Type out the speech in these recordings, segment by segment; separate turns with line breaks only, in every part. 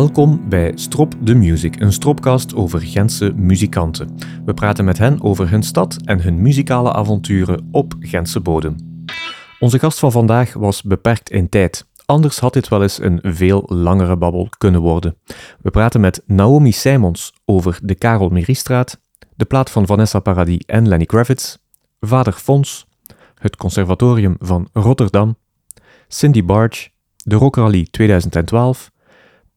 Welkom bij Strop the Music, een stropcast over Gentse muzikanten. We praten met hen over hun stad en hun muzikale avonturen op Gentse bodem. Onze gast van vandaag was beperkt in tijd. Anders had dit wel eens een veel langere babbel kunnen worden. We praten met Naomi Simons over de Karel Meriestraat, de plaat van Vanessa Paradis en Lenny Kravitz, Vader Fons, het Conservatorium van Rotterdam, Cindy Barge, de Rock Rally 2012,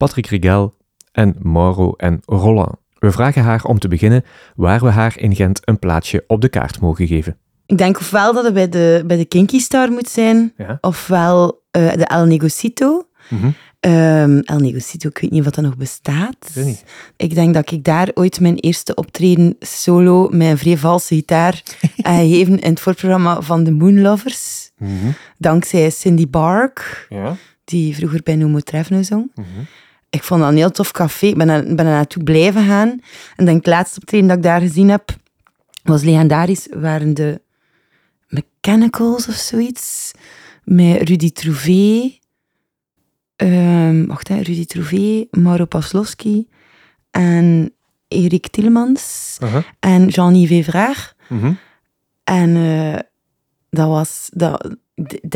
Patrick Rigel en Mauro en Roland. We vragen haar om te beginnen waar we haar in Gent een plaatsje op de kaart mogen geven.
Ik denk ofwel dat het bij de, bij de Kinky Star moet zijn,
Ja.
ofwel eh, de El Negocito.
Mhm.
Ehm, El Negocito, ik weet niet of dat nog bestaat.
Ik weet niet.
Ik denk dat ik daar ooit mijn eerste optreden solo met een vrij valse gitaar heb gegeven in het voorprogramma van de Moonlovers.
Mhm.
Dankzij Cindy Bark,
Ja.
die vroeger bij Nomo Trefno zong.
Mhm.
Ik vond dat een heel tof café. Ik ben er, ben er naartoe blijven gaan. En denk het laatste optreden dat ik daar gezien heb, was legendarisch. Waren de Mechanicals of zoiets. Met Rudy Trouvé. Ehm, wacht, hè, Rudy Trouvé, Mauro Pavlovski en Erik Tillemans
Aha.
en Jean-Yves Vraag.
Mhm.
En eh, dat was... Dat,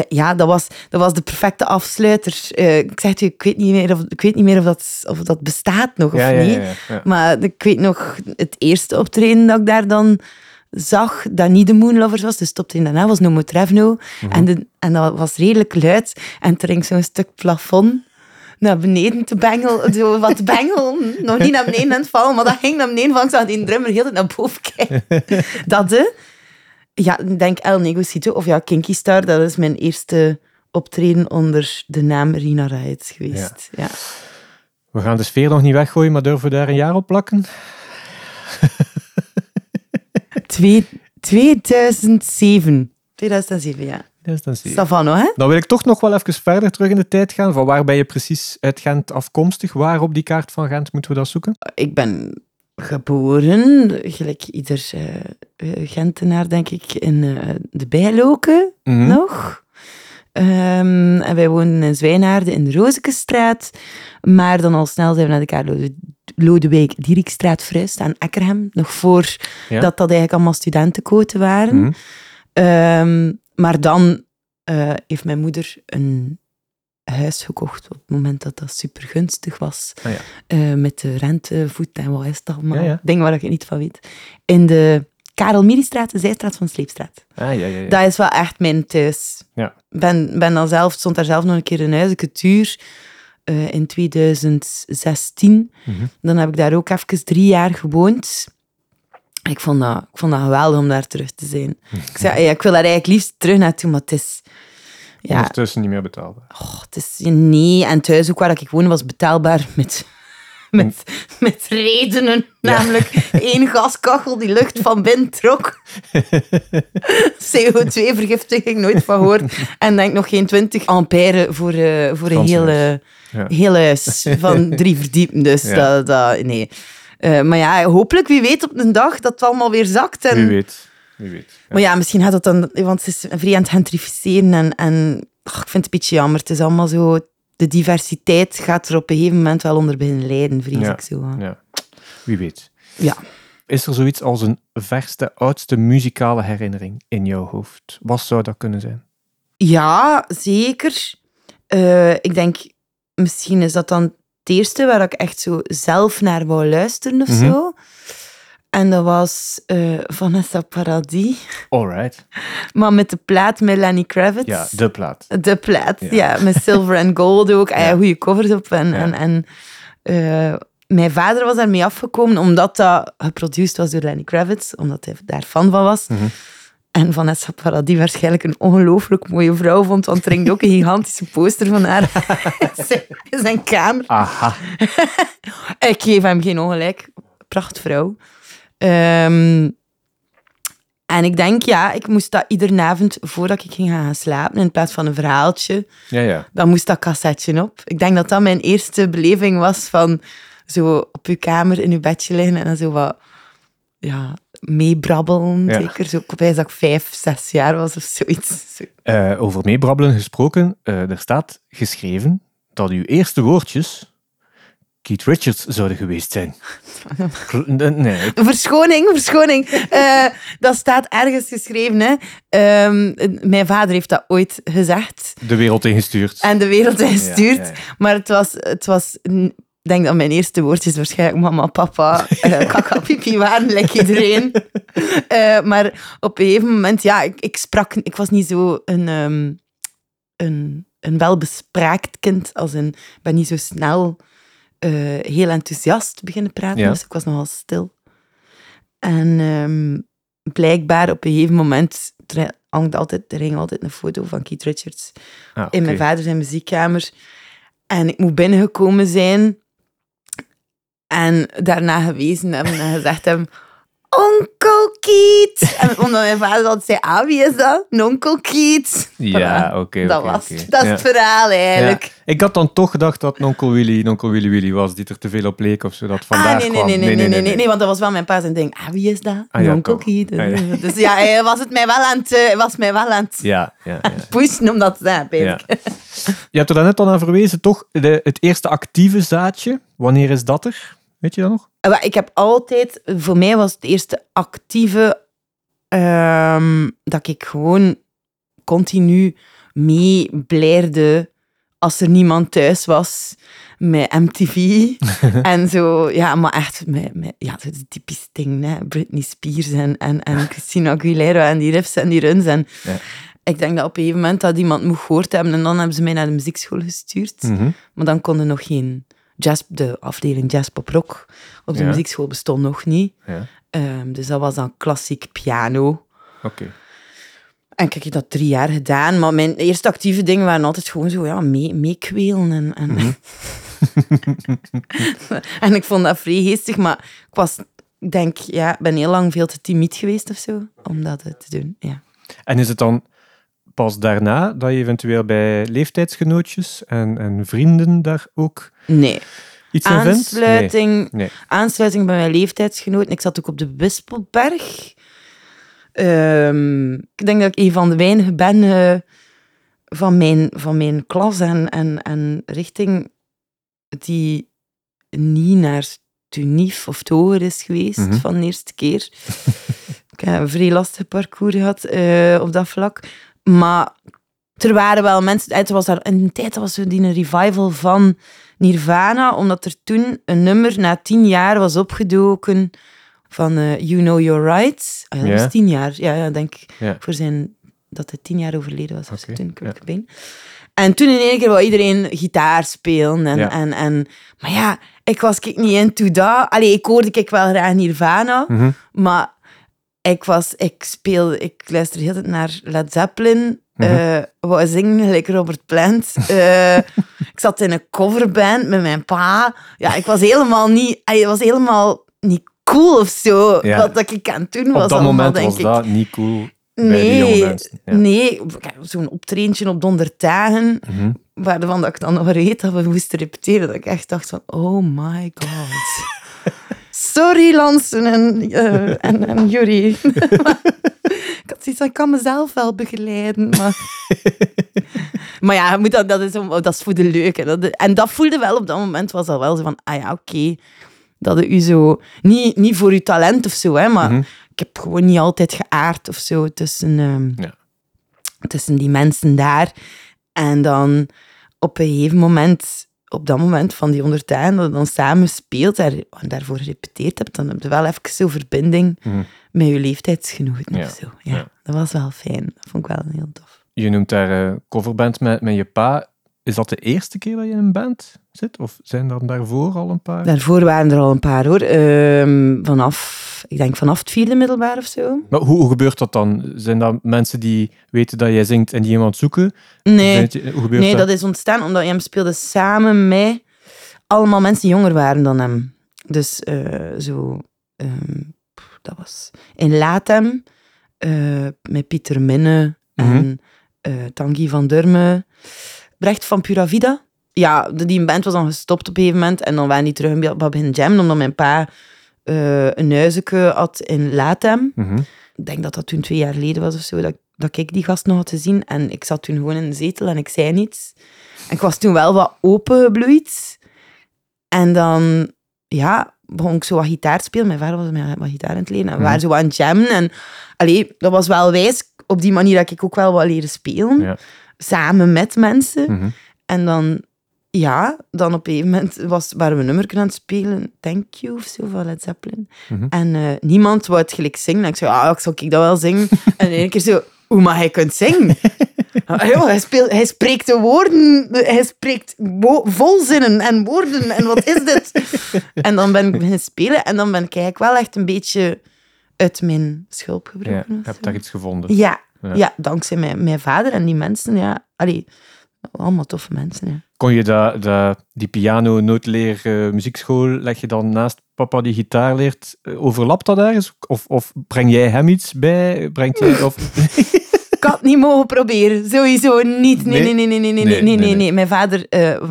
ja, dat was, dat was de perfecte afsluiter. Eh, ik zeg u, ik weet niet meer of, ik weet niet meer of, dat, of dat bestaat nog of
ja,
niet.
ja.
Maar ik weet nog, het eerste optreden dat ik daar dan zag, dat niet de Moonlovers was, dus het optreden daarna was Nomo Trevno.
Mhm.
en, de, en dat was redelijk luid. En er ging zo'n stuk plafond naar beneden te bengelen, zo wat bengelen. Nog niet naar beneden aan het vallen, maar dat ging naar beneden van. Ik zag die drummer heel naar boven kijken. dat de... Ja, ik denk El Negocito, of ja, Kinky Star, dat is mijn eerste optreden onder de naam Rina Riot geweest. Ja.
We gaan de sfeer nog niet weggooien, maar durven we daar een jaar op plakken?
Twee, 2007. 2007, ja.
Dat is dan zeker.
Savano, hè?
Dan wil ik toch nog wel even verder terug in de tijd gaan. Van waar ben je precies uit Gent afkomstig? Waar op die kaart van Gent moeten we dat zoeken?
Ik ben geboren, gelijk ieder eh, Gentenaar, denk ik, in eh, de Bijloken
Mhm.
nog. Ehm, en wij woonden in Zwijnaarden in de Rozekestraat. Maar dan al snel zijn we naar de Karel Lodewijk Dierikstraat verhuisd aan Eckerhem. Nog voor
Ja.
dat dat eigenlijk allemaal studentenkoten waren.
Mhm.
Ehm, maar dan heeft mijn moeder een huis gekocht op het moment dat dat super gunstig was.
Ah, ja.
Eh, met de rentevoet en wat is het allemaal.
Ja, ja.
Dingen waar ik niet van weet. In de Karel Mieriestraat, de zijstraat van Sleepstraat.
Ah, ja, ja, ja.
Dat is wel echt mijn thuis.
Ja.
Ben, ben dan zelf, stond daar zelf nog een keer in huizencultuur eh in 2016.
Mhm.
Dan heb ik daar ook even drie jaar gewoond. Ik vond dat, ik vond dat geweldig om daar terug te zijn. Ik zei, ja, ik wil daar eigenlijk liefst terug naartoe, maar het is... Ja,
Ondertussen niet meer betaalbaar.
oh, het is... Nee, en thuis ook waar ik woonde was betaalbaar met... Met, met redenen, namelijk één gaskachel die lucht van binnen trok. CO2-vergiftiging, nooit van gehoord. En denk nog geen 20 ampère voor, eh, voor een
Frans
hele,
huis. Ja.
heel huis van drie verdiepen. Dus
Ja.
dat, dat, nee. Eh, maar ja, hopelijk, wie weet op een dag dat het allemaal weer zakt. En,
Wie weet. Wie weet. Ja.
Maar ja, misschien gaat dat dan... Want het is vrij aan het gentrificeren en... en ach, ik vind het een beetje jammer. Het is allemaal zo... De diversiteit gaat er op een gegeven moment wel onder beginnen lijden, vrees
Ja.
ik zo.
Ja. Wie weet.
Ja.
Is er zoiets als een verste, oudste muzikale herinnering in jouw hoofd? Wat zou dat kunnen zijn?
Ja, zeker. Eh, ik denk, misschien is dat dan het eerste waar ik echt zo zelf naar wou luisteren of
Mhm.
zo. En dat was eh, Vanessa Paradis.
Alright.
Maar met de plaat met Lenny Kravitz.
Ja, de plaat.
De plaat,
Ja.
ja. met Silver and Gold ook. Ah,
Ja.
goede covers op. En,
Ja.
en, en eh, mijn vader was daarmee afgekomen, omdat dat geproduceerd was door Lenny Kravitz, omdat hij daar fan van was.
Mhm.
En Vanessa Paradis waarschijnlijk een ongelooflijk mooie vrouw vond, want er hing ook een gigantische poster van haar in zijn- in zijn kamer.
Aha.
Ik geef hem geen ongelijk. Prachtvrouw. Ehm, en ik denk, ja, ik moest dat iedere avond, voordat ik ging gaan slapen, in plaats van een verhaaltje,
Ja, ja.
dan moest dat cassetje op. Ik denk dat dat mijn eerste beleving was van zo op uw kamer in uw bedje liggen en dan zo wat ja, meebrabbelen.
Ja.
Zeker zo, ik dat ik vijf, zes jaar was of zoiets. Zo.
Eh, over meebrabbelen gesproken, eh, er staat geschreven dat uw eerste woordjes Keith Richards zouden geweest zijn. nee.
Verschoning, verschoning. Eh, dat staat ergens geschreven. Hè. Ehm, mijn vader heeft dat ooit gezegd.
De wereld ingestuurd.
En de wereld ingestuurd. Ja, ja, ja. Maar het was, het was ik denk dat mijn eerste woordjes waarschijnlijk mama, papa, uh, kaka, pipi waren, like iedereen. Uh, maar op een gegeven moment, ja, ik, ik sprak, ik was niet zo een, um, een, een welbespraakt kind, als een, ik ben niet zo snel uh, heel enthousiast beginnen praten, ja. dus ik was nogal stil. En um, blijkbaar op een gegeven moment, er hangt altijd, er hing altijd een foto van Keith Richards ah, okay. in mijn vader zijn muziekkamer. En ik moet binnengekomen zijn en daarna gewezen hebben en gezegd hebben... Onkel Kiet. En omdat mijn vader altijd zei, ah, wie is dat? Onkel Kiet.
Ja, oké. Okay,
dat
okay,
was
okay.
dat is het verhaal eigenlijk.
Ja. Ik had dan toch gedacht dat onkel Willy, onkel Willy Willy was, die er te veel op leek of zo, dat
ah, nee, nee,
kwam.
Nee nee nee, nee, nee, nee, want dat was wel mijn pa zijn ding. Ah, wie is dat?
Ah, ja,
Kiet.
Ah.
Dus ja, hij was het mij wel aan het, uh, was mij wel aan het
ja, ja, ja.
pushen om dat te zijn, ja.
Je hebt er net al aan verwezen, toch? De, het eerste actieve zaadje, wanneer is dat er? Weet je dat nog?
Ik heb altijd, voor mij was het eerste actieve um, dat ik gewoon continu mee blijerde als er niemand thuis was met MTV en zo. Ja, maar echt, met, met, ja, zo de typische ding, hè. Britney Spears en, en, en Christina Aguilera en die riffs en die runs. En
ja.
ik denk dat op een gegeven moment dat iemand moet gehoord hebben en dan hebben ze mij naar de muziekschool gestuurd.
Mm -hmm.
Maar dan kon er nog geen jazz, de afdeling jazz pop rock op de
Ja.
muziekschool bestond nog niet.
Ja.
Ehm, dus dat was dan klassiek piano.
Oké.
En ik heb dat drie jaar gedaan, maar mijn eerste actieve dingen waren altijd gewoon zo, ja, mee, meekwelen. En, en,
Mhm.
en ik vond dat vrij geestig, maar ik was, denk, ja, ik ben heel lang veel te timid geweest of zo, om dat te doen, ja.
En is het dan pas daarna dat je eventueel bij leeftijdsgenootjes en, en vrienden daar ook
Nee.
iets?
Aansluiting,
Nee.
aansluiting bij mijn leeftijdsgenoten. Ik zat ook op de Wispelberg. Ehm, ik denk dat ik een van de weinigen ben eh, van, mijn, van mijn klas en, en, en richting die niet naar Tunif of Toger is geweest
Mhm.
van de eerste keer. ik heb een vrij lastig parcours gehad eh, op dat vlak. Maar er waren wel mensen... Het was daar, in een tijd was er die een revival van Nirvana, omdat er toen een nummer na tien jaar was opgedoken van eh, You Know Your Rights. Ah, ja, dat was tien jaar. Ja, ja denk. Voor zijn... Dat hij tien jaar overleden was. toen Kurt. Cobain. En toen in één keer wou iedereen gitaar spelen. En,
Ja.
en, en, maar ja, ik was ik niet into dat. Allee, ik hoorde ik wel graag Nirvana.
Mhm.
Maar ik was, ik speelde, ik luisterde heel tijd naar Led Zeppelin.
Mhm.
eh wou zingen gelijk Robert Plant. Eh, ik zat in een coverband met mijn pa. Ja, ik was helemaal niet, het was helemaal niet cool of zo.
Ja.
Wat dat ik aan het doen was.
Op dat
allemaal,
moment
denk
was
ik.
dat niet cool
Nee.
Ja.
nee. Zo'n optreintje op Donderdagen,
Mhm.
waarvan dat ik dan nog weet dat we moesten repeteren, dat ik echt dacht van, oh my god. Sorry, Lansen en, eh, en, en Jury. zoiets van, ik kan mezelf wel begeleiden, maar... maar ja, moet dat, dat, is, om- dat is voor de leuke. Dat, en dat voelde wel op dat moment, was dat wel zo van, ah ja, oké. Dat het u zo... Niet, niet voor uw talent of zo, hè, maar
Mhm.
ik heb gewoon niet altijd geaard of zo tussen, ehm,
Ja.
tussen die mensen daar. En dan op een gegeven moment, op dat moment van die honderd dagen, dat je dan samen speelt daar, en daarvoor gerepeteerd hebt, dan heb je wel even zo'n verbinding
Mhm.
met je leeftijdsgenoten
Ja.
of zo. Ja,
Ja.
dat was wel fijn. Dat vond ik wel heel tof.
Je noemt daar eh, coverband met, met je pa. Is dat de eerste keer dat je in een band zit? Of zijn er daarvoor al een paar?
Daarvoor waren er al een paar hoor. Ehm, vanaf, ik denk vanaf het vierde middelbaar of zo.
Maar hoe, hoe gebeurt dat dan? Zijn dat mensen die weten dat jij zingt en die iemand zoeken?
Nee,
hoe
nee
dat?
dat is ontstaan omdat hij hem speelde samen met allemaal mensen die jonger waren dan hem. Dus eh, zo, ehm, pff, dat was in Latem eh, met Pieter Minne en eh, Tanguy van Durme, Brecht van Pura Vida. Ja, die band was dan gestopt op een gegeven moment en dan waren die terug beetje beginnen jammen omdat mijn pa eh, een huisje had in Latem
Mhm.
ik denk dat dat toen twee jaar geleden was of zo, dat, dat ik die gast nog had te zien. En ik zat toen gewoon in de zetel en ik zei niets. En ik was toen wel wat opengebloeid. En dan, ja, begon ik zo wat gitaar te spelen. Mijn vader was mij wat gitaar aan het leren. En we
Mhm.
waren zo aan het jammen. En allee, dat was wel wijs op die manier dat ik ook wel wat leren spelen.
Ja.
Samen met mensen.
Mhm.
En dan, ja, dan op een gegeven moment was, waren we een nummer aan het spelen. Thank You of zo van Led Zeppelin.
Mhm.
En eh, niemand wou het gelijk zingen. En ik zei, ah, ik zal ik dat wel zingen. en in één keer zo, hoe maar hij kunt zingen? Ah, hij, speelt, hij spreekt de woorden, hij spreekt volzinnen en woorden. En wat is dit? en dan ben ik beginnen spelen. En dan ben ik eigenlijk wel echt een beetje uit mijn schulp
Ja,
gebroken.
hebt
zo.
daar iets gevonden.
Ja,
Ja.
ja. dankzij mijn, mijn vader en die mensen. Ja, allee, allemaal toffe mensen. Ja.
Kon je dat, dat, die piano noodleer eh, muziekschool, leg je dan naast papa die gitaar leert, eh, overlapt dat ergens? Of, of breng jij hem iets bij? Brengt jij, of,
Ik had het niet mogen proberen. Sowieso niet. Nee,
Nee?
nee, nee, nee, nee, nee,
Nee,
nee,
nee,
nee,
nee.
nee. Mijn vader eh,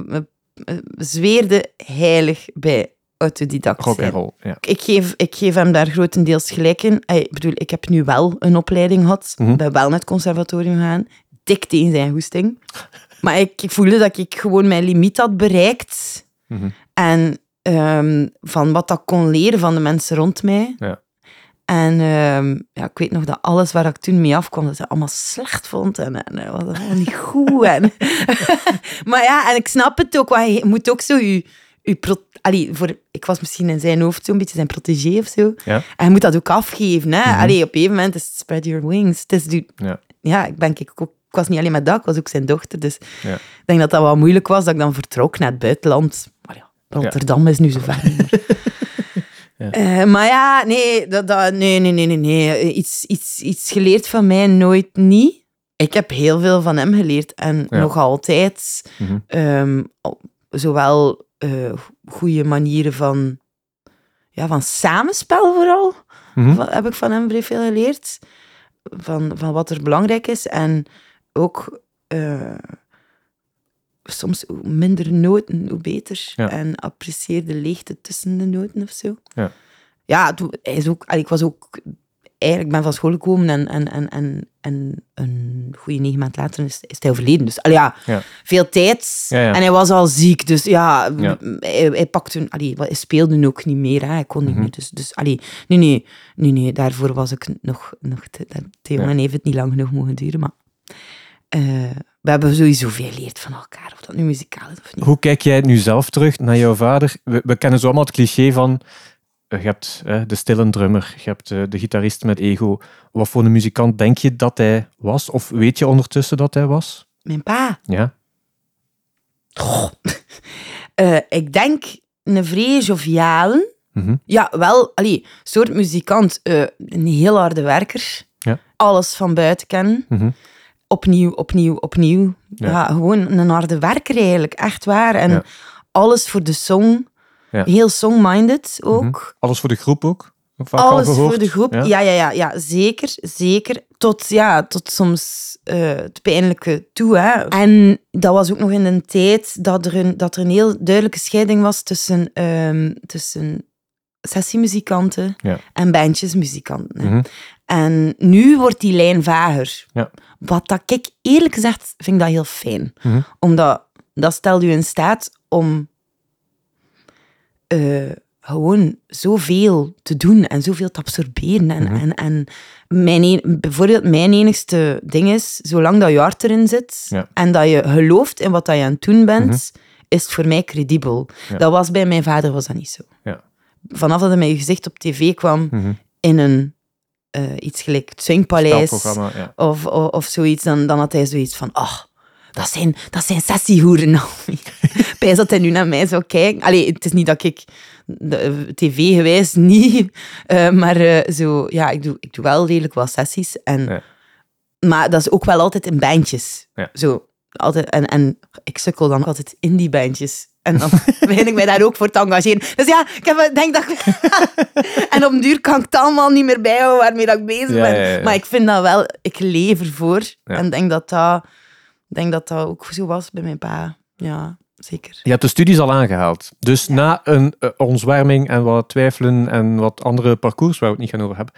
zweerde heilig bij autodidact
rock
zijn.
roll? Ja.
Ik geef, ik geef hem daar grotendeels gelijk in. Ik bedoel, ik heb nu wel een opleiding gehad.
Mhm.
Ben wel naar het conservatorium gegaan. Dik tegen zijn goesting. Maar ik, ik voelde dat ik gewoon mijn limiet had bereikt.
Mhm.
En ehm, van wat dat kon leren van de mensen rond mij.
Ja.
En ehm, ja, ik weet nog dat alles waar ik toen mee afkwam, dat ze allemaal slecht vond. En, en dat was allemaal niet goed. En maar ja, en ik snap het ook. Want je moet ook zo je... je Allee, voor, ik was misschien in zijn hoofd zo'n beetje zijn protégé of zo.
Ja.
En je moet dat ook afgeven. Hè?
Mhm.
Allee, op een gegeven moment is het spread your wings. Het is die,
Ja.
ja, ik ben ik ook... Ik was niet alleen met dat, ik was ook zijn dochter. Dus
Ja.
ik denk dat dat wat moeilijk was, dat ik dan vertrok naar het buitenland. Maar ja, Rotterdam is nu zo ver.
Ja.
Eh, maar ja, nee, dat, dat, nee, nee, nee, nee, nee. Iets, iets, iets geleerd van mij nooit niet. Ik heb heel veel van hem geleerd. En
Ja.
nog altijd,
Mhm.
ehm, zowel eh goede manieren van, ja, van samenspel vooral,
Mhm.
heb ik van hem vrij veel geleerd. Van, van wat er belangrijk is. En ook eh, soms hoe minder noten, hoe beter.
Ja.
En apprecieer de leegte tussen de noten of zo.
Ja.
Ja, toen- hij is ook, ik was ook... Eigenlijk ben van school gekomen en, en, en, en, en een goede negen maanden later is, is hij overleden. Dus allee, ja,
Ja.
veel tijd.
Ja, ja.
En hij was al ziek, dus ja. Hij, hij pakte... Allee, hij speelde ook niet meer, hè. hij kon niet
Mhm.
meer. Dus, dus allee, nee, nee, nee, nee, daarvoor was ik nog, nog te, te jong en heeft het niet lang genoeg mogen duren. Maar eh, we hebben sowieso veel geleerd van elkaar, of dat nu muzikaal is of niet.
Hoe kijk jij nu zelf terug naar jouw vader? We, we kennen zo allemaal het cliché van... eh, Je hebt eh, de stille drummer, je hebt eh, de gitarist met ego. Wat voor een muzikant denk je dat hij was? Of weet je ondertussen dat hij was?
Mijn pa,
Ja.
eh, ik denk een vrij joviale,
Mhm.
ja, wel, allee, soort muzikant, een heel harde werker.
Ja.
Alles van buiten kennen.
Mhm.
Opnieuw, opnieuw, opnieuw.
Ja.
Ja. gewoon een harde werker eigenlijk, echt waar. En
Ja.
alles voor de song.
Ja.
Heel song-minded ook.
Mhm. Alles voor de groep ook?
Alles voor de groep.
Ja?
Ja, ja, ja, ja, zeker, zeker. Tot, ja, tot soms eh, het pijnlijke toe. Hè. En dat was ook nog in een tijd dat er een, dat er een heel duidelijke scheiding was tussen, ehm, tussen sessiemuzikanten
Ja.
en bandjesmuzikanten.
Mhm.
En nu wordt die lijn vager.
Ja.
Wat dat ik eerlijk gezegd vind ik dat heel fijn.
Mhm.
Omdat dat stelt u in staat om eh, gewoon zoveel te doen en zoveel te absorberen. En,
Mhm.
en, en mijn een- bijvoorbeeld mijn enigste ding is, zolang dat je hart erin zit
Ja.
en dat je gelooft in wat dat je aan het doen bent, is het voor mij credibel. Dat was bij mijn vader was dat niet zo.
Ja.
Vanaf dat hij met je gezicht op tv kwam,
Mhm.
in een eh, iets gelijk het
ja.
of, of, of zoiets, dan, dan had hij zoiets van, ach, dat zijn, dat zijn sessiehoeren. Naomi." Pijs dat hij nu naar mij zou kijken. Allee, het is niet dat ik de- tv-gewijs niet, eh, maar eh, zo, ja, ik doe, ik doe wel redelijk wel sessies. En,
Ja.
Maar dat is ook wel altijd in bandjes.
Ja.
Zo, altijd, en, en ik sukkel dan altijd in die bandjes. En dan begin ik mij daar ook voor te engageren. Dus ja, ik heb, denk dat ik... en op duur kan ik het allemaal niet meer bijhouden waarmee dat ik bezig ben.
ja, ja.
Maar ik vind dat wel... Ik leef ervoor. En denk dat dat, denk dat dat ook zo was bij mijn pa. Ja, zeker.
Je hebt de studies al aangehaald. Dus na een onzwerming en wat twijfelen en wat andere parcours waar we het niet gaan over hebben,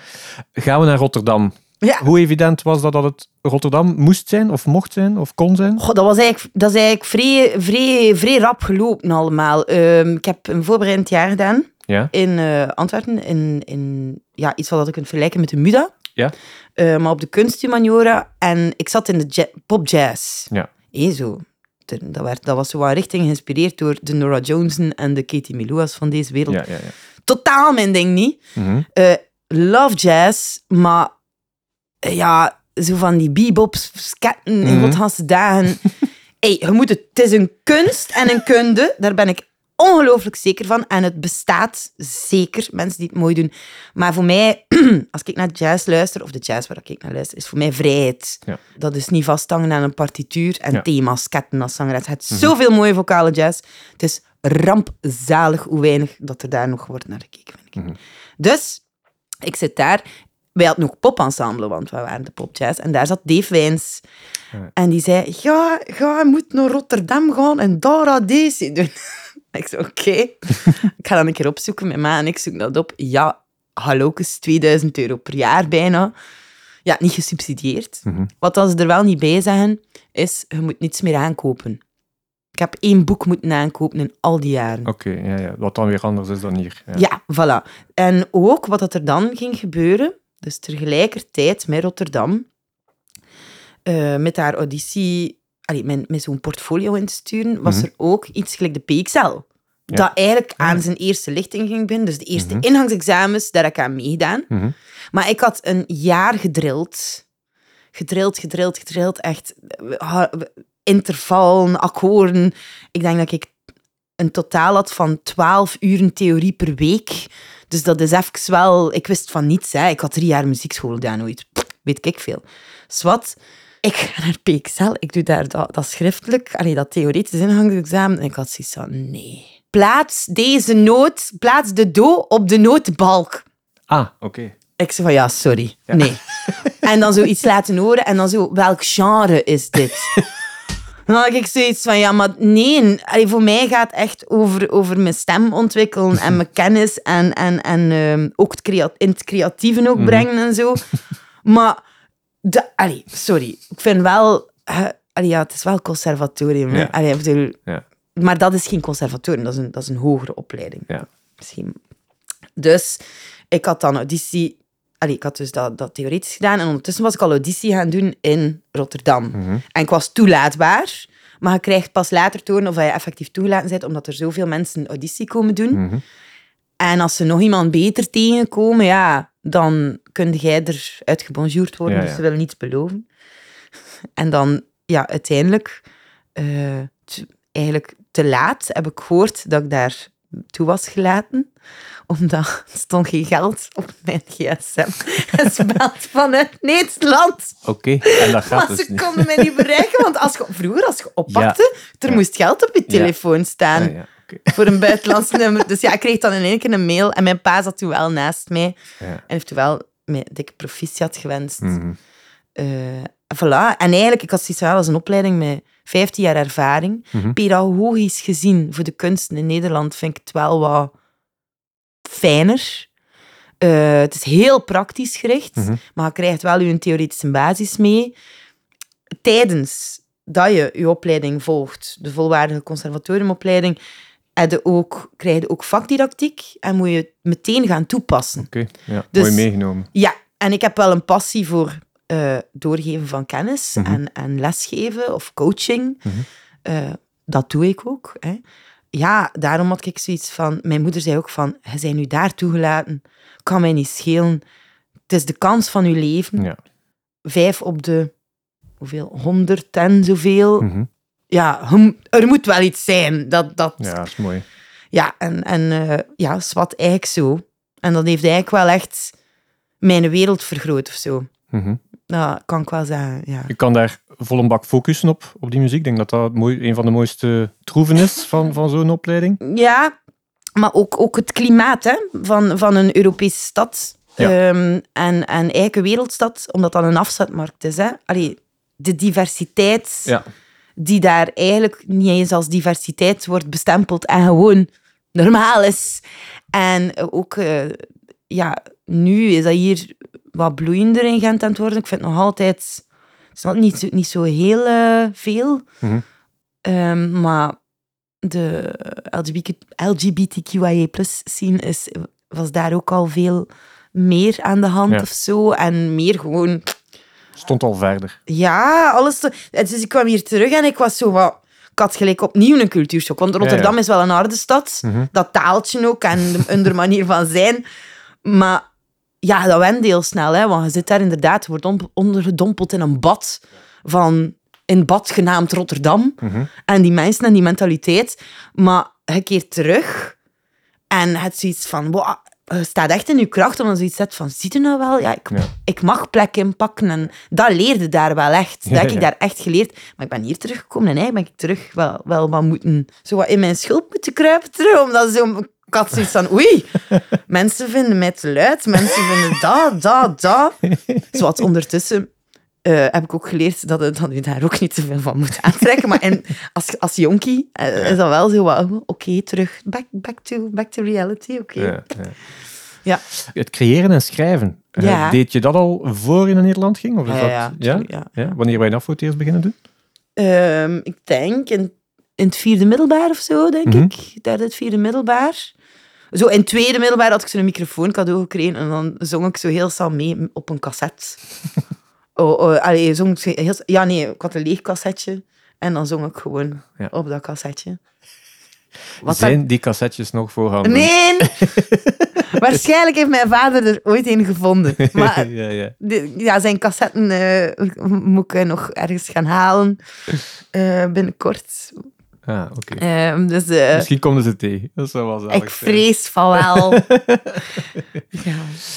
gaan we naar Rotterdam.
Ja.
Hoe evident was dat dat het Rotterdam moest zijn, of mocht zijn, of kon zijn?
Goh, dat, was eigenlijk, dat is eigenlijk vrij, vrij, vrij rap gelopen allemaal. Ehm, ik heb een voorbereidend jaar gedaan
Ja.
in eh, Antwerpen. In, in ja, iets wat je kunt vergelijken met de MUDA.
Ja.
Eh, maar op de kunsthumaniora. En ik zat in de ja popjazz.
Ja.
Hé, zo. Dat, werd, dat was zo wat richting geïnspireerd door de Nora Jonessen en de Katie Milouas van deze wereld.
Ja, ja, ja.
Totaal mijn ding niet.
Mhm.
Eh, love jazz, maar eh, ja, zo van die bebops, sketten in
Mhm.
godganse dagen. hey, je moet het, het is een kunst en een kunde, daar ben ik ongelooflijk zeker van. En het bestaat zeker, mensen die het mooi doen. Maar voor mij, als ik naar jazz luister, of de jazz waar ik naar luister, is voor mij vrijheid.
Ja.
Dat is niet vasthangen aan een partituur en
Ja.
thema's, sketten als zangeres. Het is zoveel mooie vocale jazz. Het is rampzalig hoe weinig dat er daar nog wordt naar gekeken, vind ik. Dus, ik zit daar. Wij hadden ook popensemble, want we waren de popjazz. En daar zat Dave Wijns.
Ja.
En die zei, ja, je moet naar Rotterdam gaan en daar auditie doen. ik zei, oké. ik ga dat een keer opzoeken met ma en ik zoek dat op. Ja, hallo, is 2000 euro per jaar bijna. Ja, niet gesubsidieerd.
Mhm.
Wat dan ze er wel niet bij zeggen, is, je moet niets meer aankopen. Ik heb één boek moeten aankopen in al die jaren.
Oké, ja, ja. wat dan weer anders is dan hier. Ja.
Ja, voilà. En ook wat er dan ging gebeuren, dus tegelijkertijd met Rotterdam, eh, met haar auditie, allee, met, met zo'n portfolio in te sturen, was
Mhm.
er ook iets gelijk de PXL. Dat eigenlijk aan zijn eerste lichting ging binnen. Dus de eerste
Mhm.
ingangsexamens, daar heb ik aan meegedaan.
Mhm.
Maar ik had een jaar gedrild. Gedrild, gedrild, gedrild. Echt intervallen, akkoorden. Ik denk dat ik een totaal had van 12 uren theorie per week. Dus dat is even wel... Ik wist van niets. Hè. Ik had drie jaar muziekschool gedaan ooit. Weet ik veel. Swat. Ik ga naar PXL. Ik doe daar dat, dat schriftelijk, allee, dat theoretisch ingangsexamen. En ik had zoiets van, nee. Plaats deze noot, plaats de do op de notenbalk.
Ah, oké.
Ik zei van, ja, sorry. Nee. En dan zoiets laten horen en dan zo, welk genre is dit? Dan had ik zoiets van, ja, maar nee. Allee, voor mij gaat het echt over, over mijn stem ontwikkelen en mijn kennis en, en, en ehm, ook het crea- in het creatieve ook brengen en zo. Maar, de, allee, sorry. Ik vind wel... allee, ja, het is wel conservatorium.
Ja.
Allee, bedoel,
Ja.
maar dat is geen conservatorium, dat is een, dat is een hogere opleiding.
Ja.
Misschien. Dus ik had dan auditie... Allee, ik had dus dat, dat theoretisch gedaan en ondertussen was ik al auditie gaan doen in Rotterdam. En ik was toelaatbaar, maar je krijgt pas later te horen of je effectief toegelaten bent, omdat er zoveel mensen auditie komen doen.
Mhm.
En als ze nog iemand beter tegenkomen, ja, dan kun jij er uitgebonjourd worden,
Ja,
dus
ja.
ze willen niets beloven. En dan, ja, uiteindelijk, eh, eigenlijk te laat heb ik gehoord dat ik daar toe was gelaten, omdat er stond geen geld op mijn gsm. En ze belt vanuit Nederland.
Oké, en dat gaat
Maar
dus
ze
niet.
konden mij niet bereiken, want als je, vroeger, als je oppakte, er
Ja.
moest geld op je telefoon staan
Ja, ja,
voor een buitenlands nummer. Dus ja, ik kreeg dan in één keer een mail en mijn pa zat toen wel naast mij en heeft toen wel mij dikke proficiat gewenst. Eh, voilà. En eigenlijk, ik had zoiets wel als een opleiding met 15 jaar ervaring.
Mhm.
Pedagogisch gezien, voor de kunsten in Nederland, vind ik het wel wat fijner. Eh, het is heel praktisch gericht,
Mhm.
maar je krijgt wel je theoretische basis mee. Tijdens dat je je opleiding volgt, de volwaardige conservatoriumopleiding, je ook, krijg je ook vakdidactiek en moet je het meteen gaan toepassen.
Oké, ja.
Dus-
mooi meegenomen.
Ja, en ik heb wel een passie voor eh, doorgeven van kennis
Mhm.
en, en lesgeven of coaching.
Mhm.
Eh, dat doe ik ook. Hè. Ja, daarom had ik zoiets van... Mijn moeder zei ook van, je bent nu daar toegelaten. Kan mij niet schelen. Het is de kans van je leven.
Ja.
Vijf op de... Hoeveel? Honderd en zoveel.
Mhm.
Ja, er moet wel iets zijn. Dat, dat,
ja, dat is mooi.
ja, en, en eh, ja, zwart eigenlijk zo. En dat heeft eigenlijk wel echt mijn wereld vergroot of zo.
Mhm.
Dat kan ik wel zeggen, ja.
Je kan daar vol een bak focussen op, op die muziek. Ik denk dat dat mooi, een van de mooiste troeven is van, van zo'n opleiding.
Ja, maar ook, ook het klimaat hè, van, van een Europese stad.
Ja.
Ehm, en, en eigenlijk een wereldstad, omdat dat een afzetmarkt is. Hè. Allee, de diversiteit
Ja.
die daar eigenlijk niet eens als diversiteit wordt bestempeld en gewoon normaal is. En ook, eh, ja, nu is dat hier wat bloeiender in Gent aan het worden. Ik vind het nog altijd... Het is nog niet, zo- niet zo heel eh, veel.
Mhm.
Ehm, maar de LGBT, LGBTQIA scene is, was daar ook al veel meer aan de hand
Ja.
of zo. En meer gewoon...
Stond al verder.
Ja, alles. Te... Dus ik kwam hier terug en ik was zo wat... Ik had gelijk opnieuw een cultuurshock. Want Rotterdam
ja.
is wel een harde stad.
Mhm.
Dat taaltje ook en de, en de manier van zijn. Maar ja, dat went heel snel. Hè, want je zit daar inderdaad, je wordt on- ondergedompeld in een bad van... Een bad genaamd Rotterdam.
Mhm.
En die mensen en die mentaliteit. Maar je keert terug en het zoiets van... Wow, je staat echt in je kracht, omdat je zoiets zet van... Ziet je nou wel? Ja, ik,
Ja.
ik mag plek inpakken. En dat leerde daar wel echt. Dat
Ja,
heb ik
ja.
daar echt geleerd. Maar ik ben hier teruggekomen en eigenlijk ben ik terug wel, wel wat moeten... Zo wat in mijn schulp moeten kruipen terug. Omdat zo... Ik had zoiets van... Oei, mensen vinden mij te luid. Mensen vinden dat, dat, dat. Zoals ondertussen... eh, heb ik ook geleerd dat, het- dat je daar ook niet te veel van moet aantrekken. Maar en als, als jonkie eh, is dat wel zo wat... Oké, terug. Back, back, to, back to reality. Oké.
Ja, ja.
Ja.
Het creëren en schrijven. eh,
Ja.
deed je dat al voor je naar Nederland ging? Of is
Ja,
dat,
ja,
ja?
tuurlijk, ja.
Ja? Wanneer ben je dat voor het eerst beginnen doen?
Ehm, ik denk in, in het vierde middelbaar of zo, denk
Mhm.
ik. Derde, het vierde middelbaar. Zo in tweede middelbaar had ik zo'n microfoon cadeau gekregen en dan zong ik zo heel snel mee op een cassette. oh, oh, allee, zong ik heel, ja, nee, ik had een leeg cassetje en dan zong ik gewoon
Ja.
op dat cassetje. Wat
Zijn die cassettes nog voorhanden?
Nee! Waarschijnlijk heeft mijn vader er ooit een gevonden. Maar
ja, ja.
de- ja, zijn cassetten eh, moet ik nog ergens gaan halen eh, binnenkort.
Ah, oké.
Ehm, dus eh,
Misschien komen ze tegen. Dat zou wel zalig
ik
zijn.
vrees van wel. ja.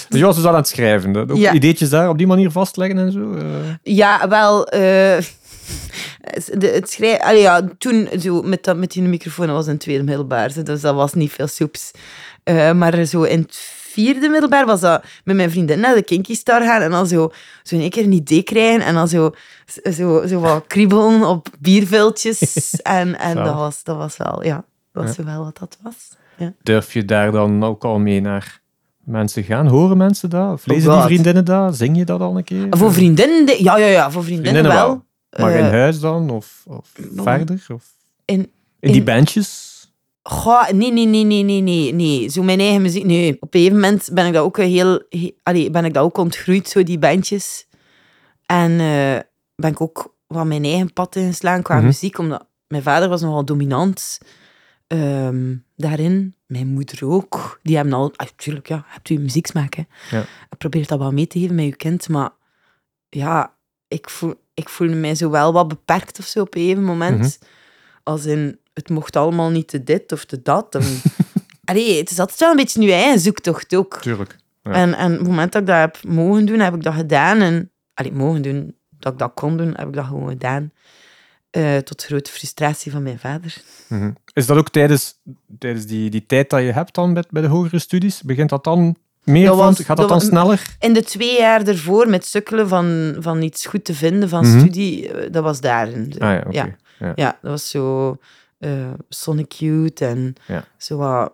Dus je was dus al aan het schrijven. Ook
Ja.
ideetjes daar op die manier vastleggen en zo? eh.
ja, wel. de, het schrij... Allee, ja, toen zo, met, dat, met die microfoon was in het tweede middelbaar, dus dat was niet veel soeps. Maar zo in het vierde middelbaar was dat met mijn vriendin naar de Kinky Star gaan en dan zo, zo in één keer een idee krijgen en dan zo, zo, zo wat kriebelen op bierviltjes. en en dat, was, dat was wel, ja, dat was wel wat dat was. Ja.
Durf je daar dan ook al mee naar mensen gaan? Horen mensen dat? Of lezen die vriendinnen dat? Zing je dat al een keer?
Voor vriendinnen, ja, ja, ja, voor vriendinnen,
Vriendinnen
wel.
wel. Maar in
Eh,
huis dan? Of, of verder? Of
in,
in die
in-
bandjes?
Goh, nee, nee, nee, nee, nee, nee, nee. Zo mijn eigen muziek, nee. Op een gegeven moment ben ik dat ook heel... he- allee, ben ik dat ook ontgroeid, zo die bandjes. En eh, ben ik ook wat mijn eigen pad ingeslaan qua
Mhm.
muziek, omdat mijn vader was nogal dominant ehm, daarin. Mijn moeder ook. Die hebben al... Ah, tuurlijk, ja, hebt u muzieksmaak, hè.
Ja.
Je probeert dat wel mee te geven met je kind, maar ja, ik, voel, ik voelde mij zo wel wat beperkt of zo op een gegeven moment.
Mhm.
Als in, het mocht allemaal niet te dit of te dat. En, Allee, het is altijd wel een beetje nu eigen zoektocht ook.
Tuurlijk. Ja.
En, en op het moment dat ik dat heb mogen doen, heb ik dat gedaan. En, allee, mogen doen, dat ik dat kon doen, heb ik dat gewoon gedaan. Eh, tot grote frustratie van mijn vader.
Mhm. Is dat ook tijdens, tijdens die, die tijd dat je hebt dan bij, bij de hogere studies? Begint dat dan meer?
Dat
van- gaat dat
dat
dan sneller?
In de twee jaar ervoor, met sukkelen van, van iets goed te vinden van
Mhm.
studie, eh, dat was daarin.
Ah ja, oké.
Ja.
Ja.
Ja, dat was zo eh, Sonic Youth en
Ja.
zo wat...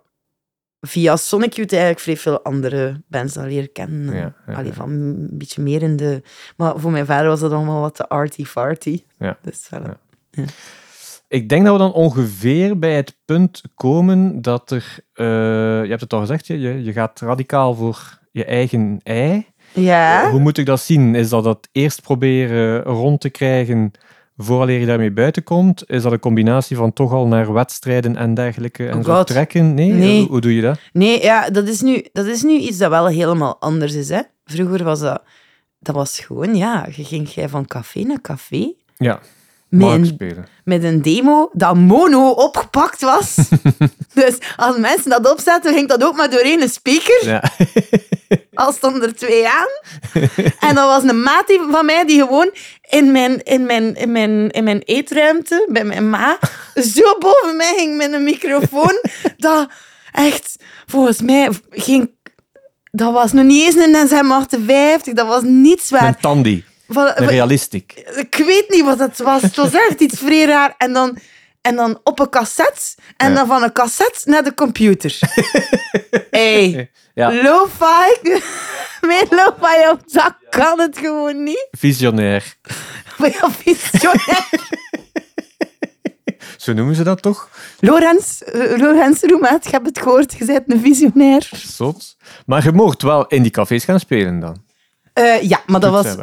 Via Sonic Youth eigenlijk vrij veel andere bands al leren kennen.
Ja, ja,
Allee,
ja.
van een beetje meer in de... Maar voor mijn vader was dat allemaal wat te arty-farty.
Ja.
Dus voilà.
Ja. Ik denk dat we dan ongeveer bij het punt komen dat er... eh, je hebt het al gezegd, je, je gaat radicaal voor je eigen ei.
Ja.
Hoe moet ik dat zien? Is dat het eerst proberen rond te krijgen vooraleer je daarmee buiten komt? Is dat een combinatie van toch al naar wedstrijden en dergelijke en
Oh
zo trekken? Nee?
Nee.
Hoe, hoe doe je dat?
Nee, ja, dat is, nu, dat is nu iets dat wel helemaal anders is. Hè. Vroeger was dat... Dat was gewoon, ja, je ging jij van café naar café.
Ja,
Met een, met een demo dat mono opgepakt was. dus als mensen dat opzetten, ging dat ook maar doorheen een speaker.
Ja.
Al stonden er twee aan. En dat was een maat van mij die gewoon in mijn, in mijn, in mijn, in mijn eetruimte, bij mijn ma, zo boven mij ging met een microfoon. Dat echt, volgens mij, ging... Dat was nog niet eens een SM58, dat was niets waar.
Een tandy. Realistic.
ik weet niet wat het was. Het was echt iets vrij raar. En dan, en dan op een cassette. En
Ja.
dan van een cassette naar de computer. hey,
Ja.
lo-fi. Mijn van jouw zak kan het gewoon niet.
Visionair.
Ja, visionair.
Zo noemen ze dat toch?
Lorenz, uh, Lorenz Roemaat, je hebt het gehoord, je bent een visionair.
Zot. Maar je mocht wel in die cafés gaan spelen dan.
Uh, ja, maar dat was.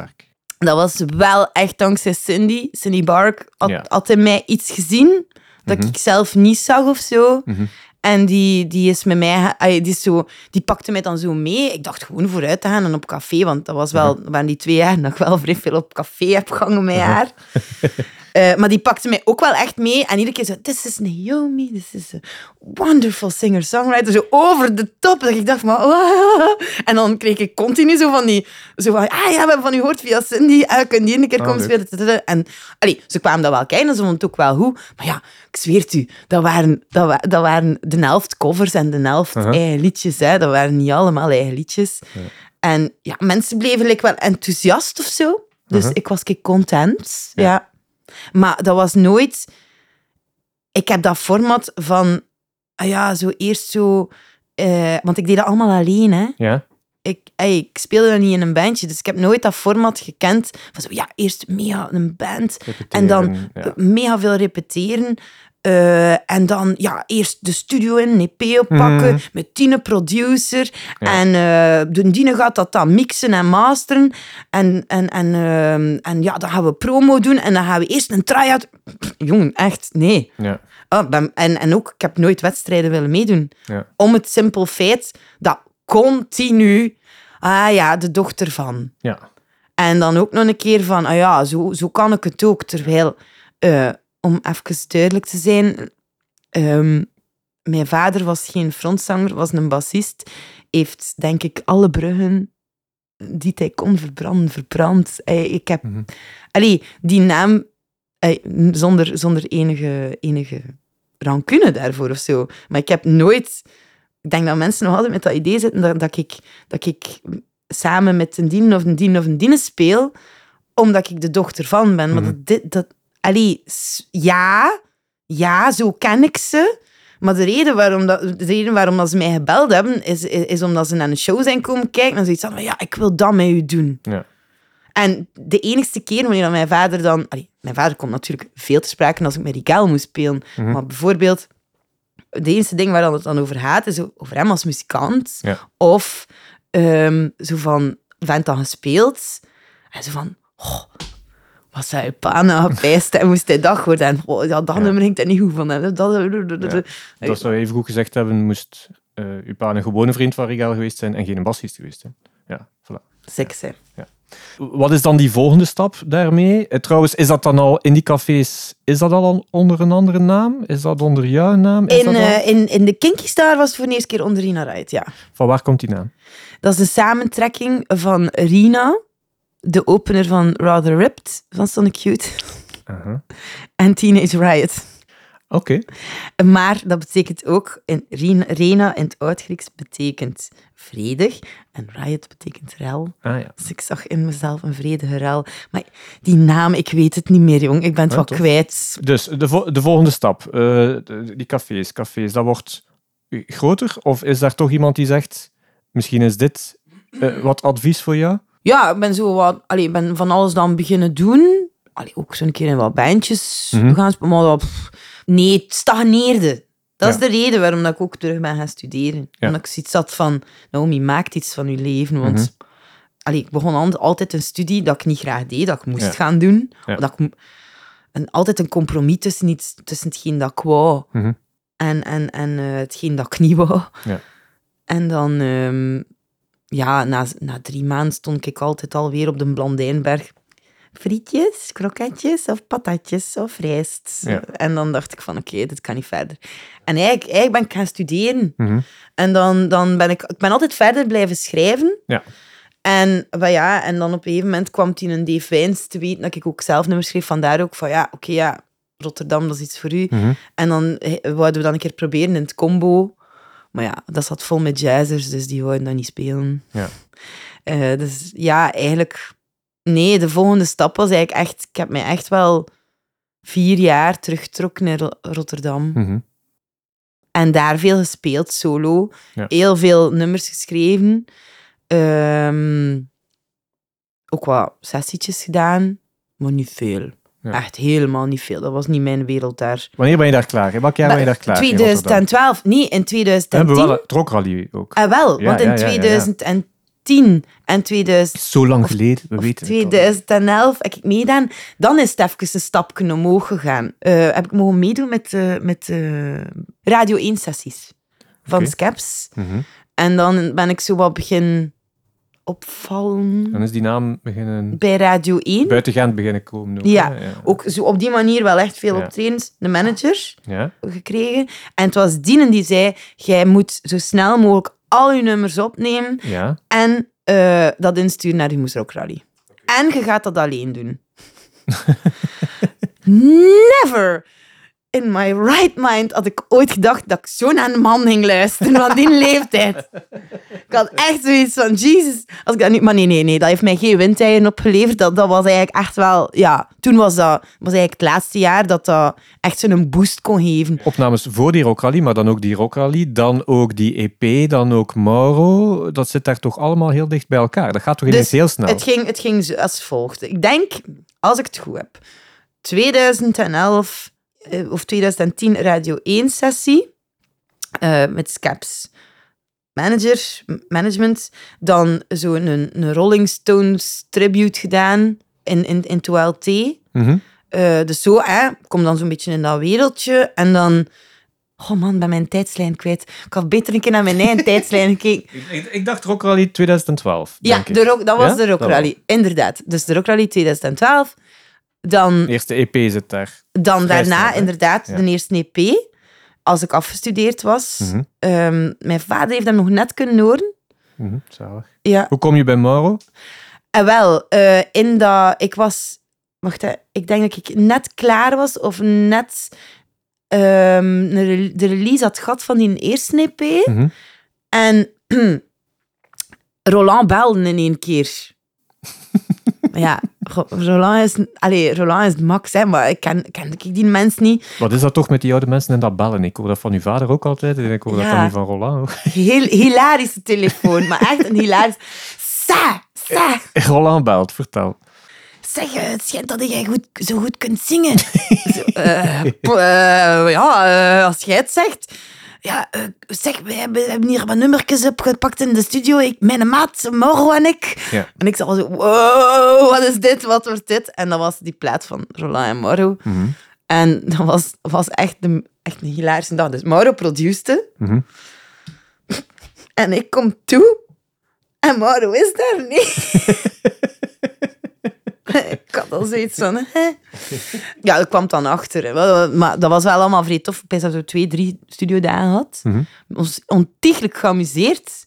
Dat was wel echt dankzij Cindy. Cindy Bark had,
Ja.
had in mij iets gezien dat
Mhm.
ik zelf niet zag of zo.
Mhm.
En die, die is met mij, die, is zo, die pakte mij dan zo mee. Ik dacht gewoon vooruit te gaan en op café, want dat was wel, dat waren die twee jaar dat ik wel vrij veel op café heb gehangen met haar. Eh, maar die pakte mij ook wel echt mee. En iedere keer zo, this is Naomi, this is a wonderful singer-songwriter. Zo over de top. Dat ik dacht, maar... En dan kreeg ik continu zo van die... Zo van, ah ja, we hebben van u gehoord via Cindy. Kun je die een keer
Ah,
komen
leuk.
spelen? En allee, ze kwamen dat wel kijken en ze vonden het ook wel goed. Maar ja, ik zweer het u, dat waren, dat, wa- dat waren de helft covers en de helft eigen liedjes. Hè. Dat waren niet allemaal eigen liedjes. En ja, mensen bleven like, wel enthousiast of zo. Dus ik was kijk, content.
Ja.
Ja. Maar dat was nooit... Ik heb dat format van... Ah ja, zo eerst zo... eh, want ik deed dat allemaal alleen, hè.
Ja?
Ik, ey, ik speelde dat niet in een bandje, dus ik heb nooit dat format gekend. Van zo, ja, eerst mega een band, en dan
ja.
mega veel repeteren. Eh, en dan ja, eerst de studio in, een EP oppakken,
Mhm.
met tien producer.
Ja.
En eh de Dine gaat dat dan mixen en masteren. En, en, en, ehm, en ja, dan gaan we promo doen. En dan gaan we eerst een try-out. Jongen, echt, nee.
Ja.
Ben- en, en ook, ik heb nooit wedstrijden willen meedoen.
Ja.
Om het simpel feit dat continu... Ah ja, de dochter van.
Ja.
En dan ook nog een keer van, ah ja, zo, zo kan ik het ook. Terwijl, eh, om even duidelijk te zijn, ehm, mijn vader was geen frontzanger, was een bassist. Heeft, denk ik, alle bruggen die hij kon verbranden, verbrand. Ik heb...
Mhm.
Allee, die naam, zonder, zonder enige, enige rancune daarvoor of zo. Maar ik heb nooit... Ik denk dat mensen nog altijd met dat idee zitten dat, dat, ik, dat ik samen met een dien of een dien of een diene speel, omdat ik de dochter van ben. Maar
Mhm.
dat, dat... Allee, ja, ja, zo ken ik ze. Maar de reden waarom, dat, de reden waarom dat ze mij gebeld hebben, is, is, is omdat ze naar een show zijn komen kijken en zoiets hadden van, ja, ik wil dat met u doen.
Ja.
En de enigste keer wanneer mijn vader dan... allee, mijn vader komt natuurlijk veel te sprake als ik met Rikel moest spelen.
Mhm.
Maar bijvoorbeeld, de enige ding waar het dan over gaat, is over hem als muzikant.
Ja.
Of ehm, zo van, vent dan gespeeld. En zo van, oh, wat zou je pa nou gepijst en moest hij dat goed en oh, ja, dat
Ja.
nummer ging hij niet goed van. Dat, dat,
Ja. Dat zou even goed gezegd hebben, moest eh uw pa een gewone vriend van Rigal geweest zijn en geen bassist geweest zijn. Ja, voilà.
Seks, hè.
Wat is dan die volgende stap daarmee? Eh, trouwens, is dat dan al in die cafés, is dat al onder een andere naam? Is dat onder jouw naam? Is
In,
dat
eh, in, in de Kinky Star was het voor de eerste keer onder Rina Wright, ja.
Van waar komt die naam?
Dat is de samentrekking van Rina, de opener van Rather Ripped van Sonic Cute, en Teenage Riot.
Oké.
Maar dat betekent ook, in Rena, in het Oud-Grieks betekent vredig en Riot betekent rel.
Ah ja.
Dus ik zag in mezelf een vredige rel. Maar die naam, ik weet het niet meer, jong. Ik ben het
Ja,
wel
toch?
kwijt.
Dus de, vo- de volgende stap, eh, die cafés, cafés, dat wordt groter? Of is daar toch iemand die zegt, misschien is dit eh, wat advies voor jou?
Ja, ik ben zo wat... Allee, ik ben van alles dan beginnen doen. Allee, ook zo'n keer in wat bandjes
Mhm.
gaan spelen. Maar dat, pff, nee, het stagneerde. Dat is de reden waarom dat ik ook terug ben gaan studeren.
Ja.
Omdat ik zoiets had van... Naomi, maak iets van je leven. Want
Mhm.
allee, ik begon al- altijd een studie dat ik niet graag deed. Dat ik moest
Ja.
gaan doen. Dat ik, en altijd een compromis tussen, iets, tussen hetgeen dat ik wou.
Mhm.
En, en, en eh, hetgeen dat ik niet wou.
Ja.
En dan... ehm, ja, na, na drie maanden stond ik altijd alweer op de Blandijnberg. Frietjes, kroketjes of patatjes of rijst.
Ja.
En dan dacht ik van, oké, dit kan niet verder. En eigenlijk, eigenlijk ben ik gaan studeren.
Mhm.
En dan, dan ben ik... Ik ben altijd verder blijven schrijven.
Ja.
En, ja, en dan op een gegeven moment kwam het in een Wijns te weten dat ik ook zelf nummers schreef. Vandaar ook van, ja, oké, ja, Rotterdam, dat is iets voor u.
Mhm.
En dan eh, wouden we dan een keer proberen in het combo. Maar ja, dat zat vol met jazzers, dus die wouden dat niet spelen.
Ja.
Eh, dus ja, eigenlijk... Nee, de volgende stap was eigenlijk echt... Ik heb mij echt wel vier jaar teruggetrokken naar Ro- Rotterdam.
Mhm.
En daar veel gespeeld, solo.
Ja.
Heel veel nummers geschreven. Ehm, ook wat sessietjes gedaan, maar niet veel.
Ja.
Echt helemaal niet veel. Dat was niet mijn wereld daar.
Wanneer ben je daar klaar? In welk jaar ben je daar klaar? in Rotterdam?
2012, nee, in
We
2010.
hebben wel het Trokrallye ook.
Ah, wel,
Ja,
want in
ja, ja, ja, ja.
2010 en 2000,
Zo lang geleden, we weten het al.
2011 heb ik meegedaan. Dan is het even een stapje omhoog gegaan. Eh, heb ik mogen meedoen met, eh, met eh, Radio 1-sessies van. Skeps.
Mhm.
En dan ben ik zo wat begin opvallen
Dan is die naam beginnen
bij Radio 1.
buitengaand beginnen komen. Ook,
Ja. Ook zo op die manier wel echt veel
Ja.
optredens. De manager
Ja?
gekregen. En het was Dienen die zei, jij moet zo snel mogelijk al je nummers opnemen
Ja.
en eh, dat insturen naar de Moes Rock Rally. En je gaat dat alleen doen. Never in my right mind had ik ooit gedacht dat ik zo naar een man ging luisteren van die leeftijd. Ik had echt zoiets van, Jesus. Als ik dat nu... Maar nee, nee, nee, dat heeft mij geen windeieren opgeleverd. Dat, dat was eigenlijk echt wel... Ja, toen was dat was eigenlijk het laatste jaar dat dat echt zo'n boost kon geven.
Opnames voor die Rockrally, maar dan ook die Rockrally, dan ook die EP, dan ook Mauro. Dat zit daar toch allemaal heel dicht bij elkaar. Dat gaat toch ineens heel snel.
Het ging, het ging zo als volgt. Ik denk, als ik het goed heb, 2011 eh, of 2010 Radio 1-sessie eh, met Scaps. Manager, management. Dan zo'n een, een Rolling Stones tribute gedaan in, in, in 2LT.
Mhm.
Eh, dus zo, hè, kom dan zo'n beetje in dat wereldje. En dan... Oh man, bij mijn tijdslijn kwijt. Ik had beter een keer naar mijn eigen tijdslijn gekeken.
Ik, ik, ik dacht Rockrally 2012.
Ja,
denk ik.
de rock, dat was
Ja?
de Rock Rally. Inderdaad. Dus de Rock Rally 2012. Dan,
De eerste EP zit daar.
dan daarna
hè?
inderdaad
Ja.
de eerste EP. Als ik afgestudeerd was.
Mhm.
Ehm, mijn vader heeft hem nog net kunnen horen.
Mhm, zalig.
Ja.
Hoe kom je bij Mauro?
En wel, eh, in dat... Ik was... Wacht, hè, ik denk dat ik net klaar was of net ehm, de release had gehad van die eerste EP.
Mhm.
En Roland belde in één keer. Ja, Roland is, allee, Roland is Max, hè, maar ik ken, ken ik die mens niet.
Wat is dat toch met die oude mensen en dat bellen? Ik hoor dat van uw vader ook altijd. En ik hoor dat dan niet van Roland ook.
Heel, hilarische telefoon, maar echt een hilarisch... Sa, sa.
Roland belt, vertel.
Zeg, eh, het schijnt dat jij goed, zo goed kunt zingen. Zo, eh, eh, ja, als jij het zegt. Ja, eh, zeg, we hebben, we hebben hier wat nummertjes opgepakt in de studio. Ik, mijn maat, Mauro en ik.
Ja.
En ik al zo, wow, wat is dit, wat wordt dit? En dat was die plaat van Roland en Mauro.
Mhm.
En dat was, was echt, een, echt een hilarische dag. Dus Mauro produceerde.
Mhm.
En ik kom toe. En Mauro is daar niet. ik had al zoiets van... Hè? Ja, dat kwam dan achter. hè. Maar dat was wel allemaal vrij tof. Dat we twee, drie studiodagen had.
Mhm.
Ons ontiegelijk geamuseerd.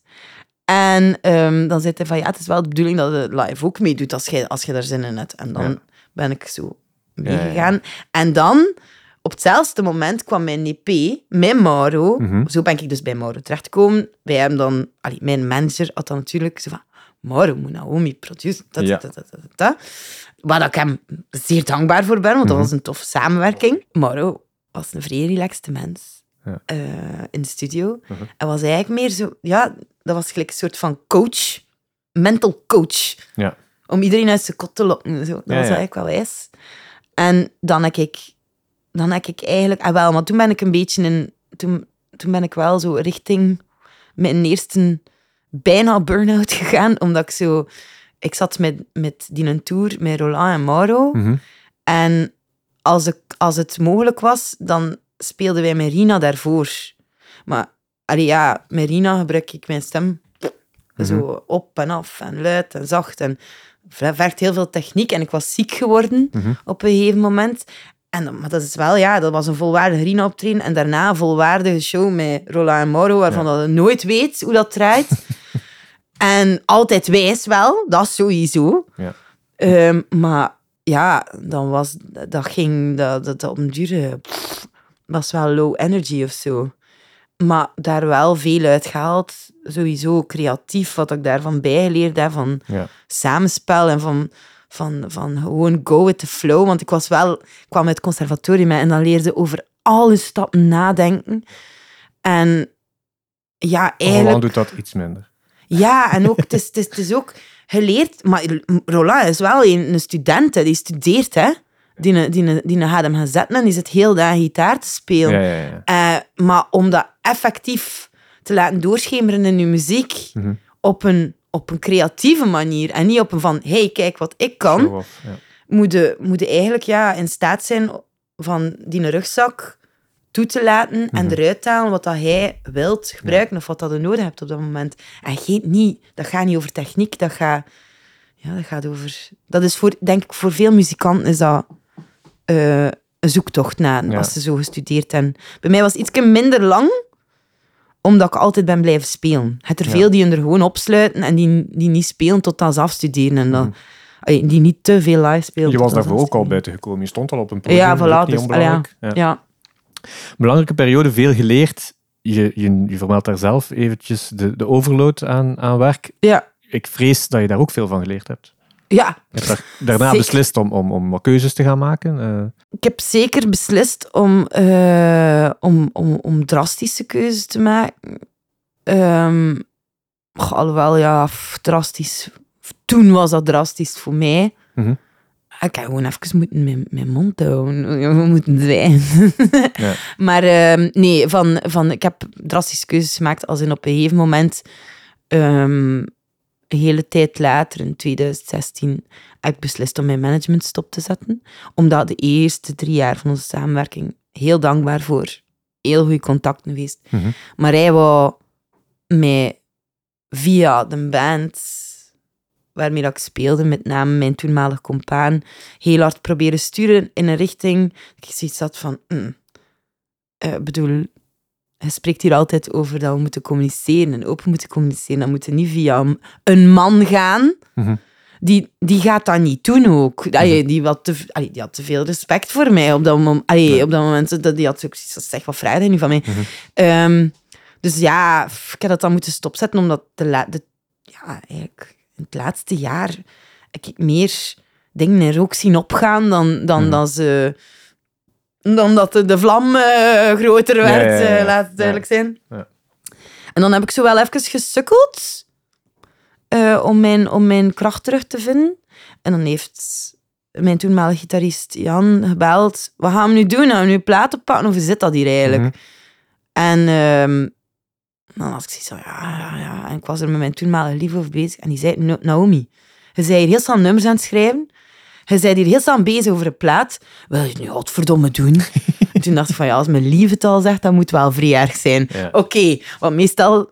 En ehm, dan zei hij van... Ja, het is wel de bedoeling dat je live ook meedoet als je, als je daar zin in hebt. En dan
Ja.
ben ik zo
Ja, ja, ja.
meegegaan. En dan... Op hetzelfde moment kwam mijn EP met Mauro.
Mhm.
Zo ben ik dus bij Mauro terechtgekomen. Wij hebben dan... Allee, mijn manager had dan natuurlijk zo van... Moet Naomi produceren. Ta, ta,
Ja.
ta, ta, ta, ta. Waar ik hem zeer dankbaar voor ben, want dat
Mhm.
was een toffe samenwerking. Mauro was een vrij relaxte mens
Ja.
eh, in de studio.
Mhm.
En was eigenlijk meer zo... Ja, dat was gelijk een soort van coach. Mental coach.
Ja.
Om iedereen uit zijn kot te lokken. Zo. Dat
Ja,
was eigenlijk wel wijs. En dan heb ik... Dan heb ik eigenlijk... Ah, wel, maar toen ben ik een beetje in... Toen, toen ben ik wel zo richting mijn eerste bijna burn-out gegaan, omdat ik zo... Ik zat met, met die een tour met Roland en Mauro.
Mhm.
En als, ik, als het mogelijk was, dan speelden wij met Rina daarvoor. Maar allee, ja, met Rina gebruik ik mijn stem zo op en af en luid en zacht. En het vergt heel veel techniek. En ik was ziek geworden
Mhm.
op een gegeven moment. En, dan- maar dat is wel, ja, dat was een volwaardige Rina optreden. En daarna een volwaardige show met Roland en Mauro, waarvan dat je nooit weet hoe dat draait. en altijd wijs wel, dat is sowieso.
Ja.
Ehm, maar ja, dan was dat ging dat, dat, dat op een duur pff, was wel low energy of zo. Maar daar wel veel uit gehaald. Sowieso creatief, wat ik daarvan bijgeleerd heb, van
Ja.
samenspel en van, van, van gewoon go with the flow. Want ik was wel, ik kwam uit het conservatorium en dan leerde over alle stappen nadenken. En ja,
Roland
eigenlijk...
doet dat iets minder.
Ja, en ook, het is, het is, het is ook geleerd... Maar Roland is wel een, een student, hè, die studeert, hè. Die, die, die, die gaat hem gaan zetten en die zit heel de gitaar te spelen.
Ja, ja, ja.
Eh, maar om dat effectief te laten doorschemeren in je muziek
Mhm.
op, een, op een creatieve manier en niet op een van, hey, kijk wat ik kan,
off, ja.
moet je, moet je eigenlijk ja, in staat zijn van die rugzak toe te laten en
Mhm.
eruit te halen wat dat hij wilt gebruiken of wat dat je nodig hebt op dat moment. En geen, niet, dat gaat niet over techniek, dat gaat, ja, dat gaat over... Dat is voor, denk ik, voor veel muzikanten is dat eh, een zoektocht naar
Ja.
als ze zo gestudeerd hebben. Bij mij was het iets minder lang, omdat ik altijd ben blijven spelen. Het er
Ja.
veel die hun er gewoon opsluiten en die, die niet spelen totdat ze afstuderen. En dan, Allee, die niet te veel live spelen.
Je was daarvoor ook al buiten gekomen. Je stond al op een podium.
Ja,
dat is ook
voilà. Dus, allee, ja.
Ja.
ja.
Belangrijke periode, veel geleerd. Je, je, je vermeldt daar zelf eventjes de, de overload aan, aan werk.
Ja.
Ik vrees dat je daar ook veel van geleerd hebt.
Ja,
Je hebt daar, daarna
Zeker.
beslist om, om, om wat keuzes te gaan maken. eh.
ik heb zeker beslist om, eh, om, om, om drastische keuzes te maken. Ehm, goh, alhoewel, ja, drastisch. Toen was dat drastisch voor mij.
Mhm.
Ik heb gewoon even moeten mijn, mijn mond houden. We moeten zijn.
Ja.
Maar ehm, nee, van, van, ik heb drastische keuzes gemaakt als in op een gegeven moment, ehm, een hele tijd later, in 2016, heb ik beslist om mijn management stop te zetten. Omdat de eerste drie jaar van onze samenwerking heel dankbaar voor heel goede contacten geweest.
Mhm.
Maar hij wou mij via de band waarmee ik speelde, met name mijn toenmalige compaan, heel hard proberen sturen in een richting dat ik zoiets had van... mm, eh, Ik bedoel, hij spreekt hier altijd over dat we moeten communiceren en open moeten communiceren. Dat moet niet via een- man gaan.
Mhm.
Die, die gaat dat niet doen ook. Allee, die, had te, allee, die had te veel respect voor mij op dat moment. Allee,
Ja.
op dat moment dat, die had ook zoiets zeg, wat vraag je nu van mij?
Mhm.
Ehm, dus ja, ik heb dat dan moeten stopzetten, omdat de, ja, eigenlijk in het laatste jaar heb ik meer dingen in rook zien opgaan dan, dan
Mhm.
dat ze... Dan dat de, de vlam eh, groter werd,
ja, ja, ja.
eh, laat het duidelijk zijn.
Ja.
En dan heb ik zo wel even gesukkeld eh, om, mijn, om mijn kracht terug te vinden. En dan heeft mijn toenmalige gitarist Jan gebeld. Wat gaan we nu doen? Gaan we nu platen pakken? Of hoe zit dat hier eigenlijk?
Mhm.
En ehm, dan was ik zoiets van, ja, ja, ja. En ik was er met mijn toenmalige lief over bezig. En die zei, "No- Naomi, je zei hier heel snel nummers aan het schrijven. Je zei hier heel snel bezig over een plaat. Wil je het nu godverdomme doen? en toen dacht ik van, ja, als mijn lief het al zegt, dat moet wel vrij erg zijn.
Ja.
Oké, want meestal,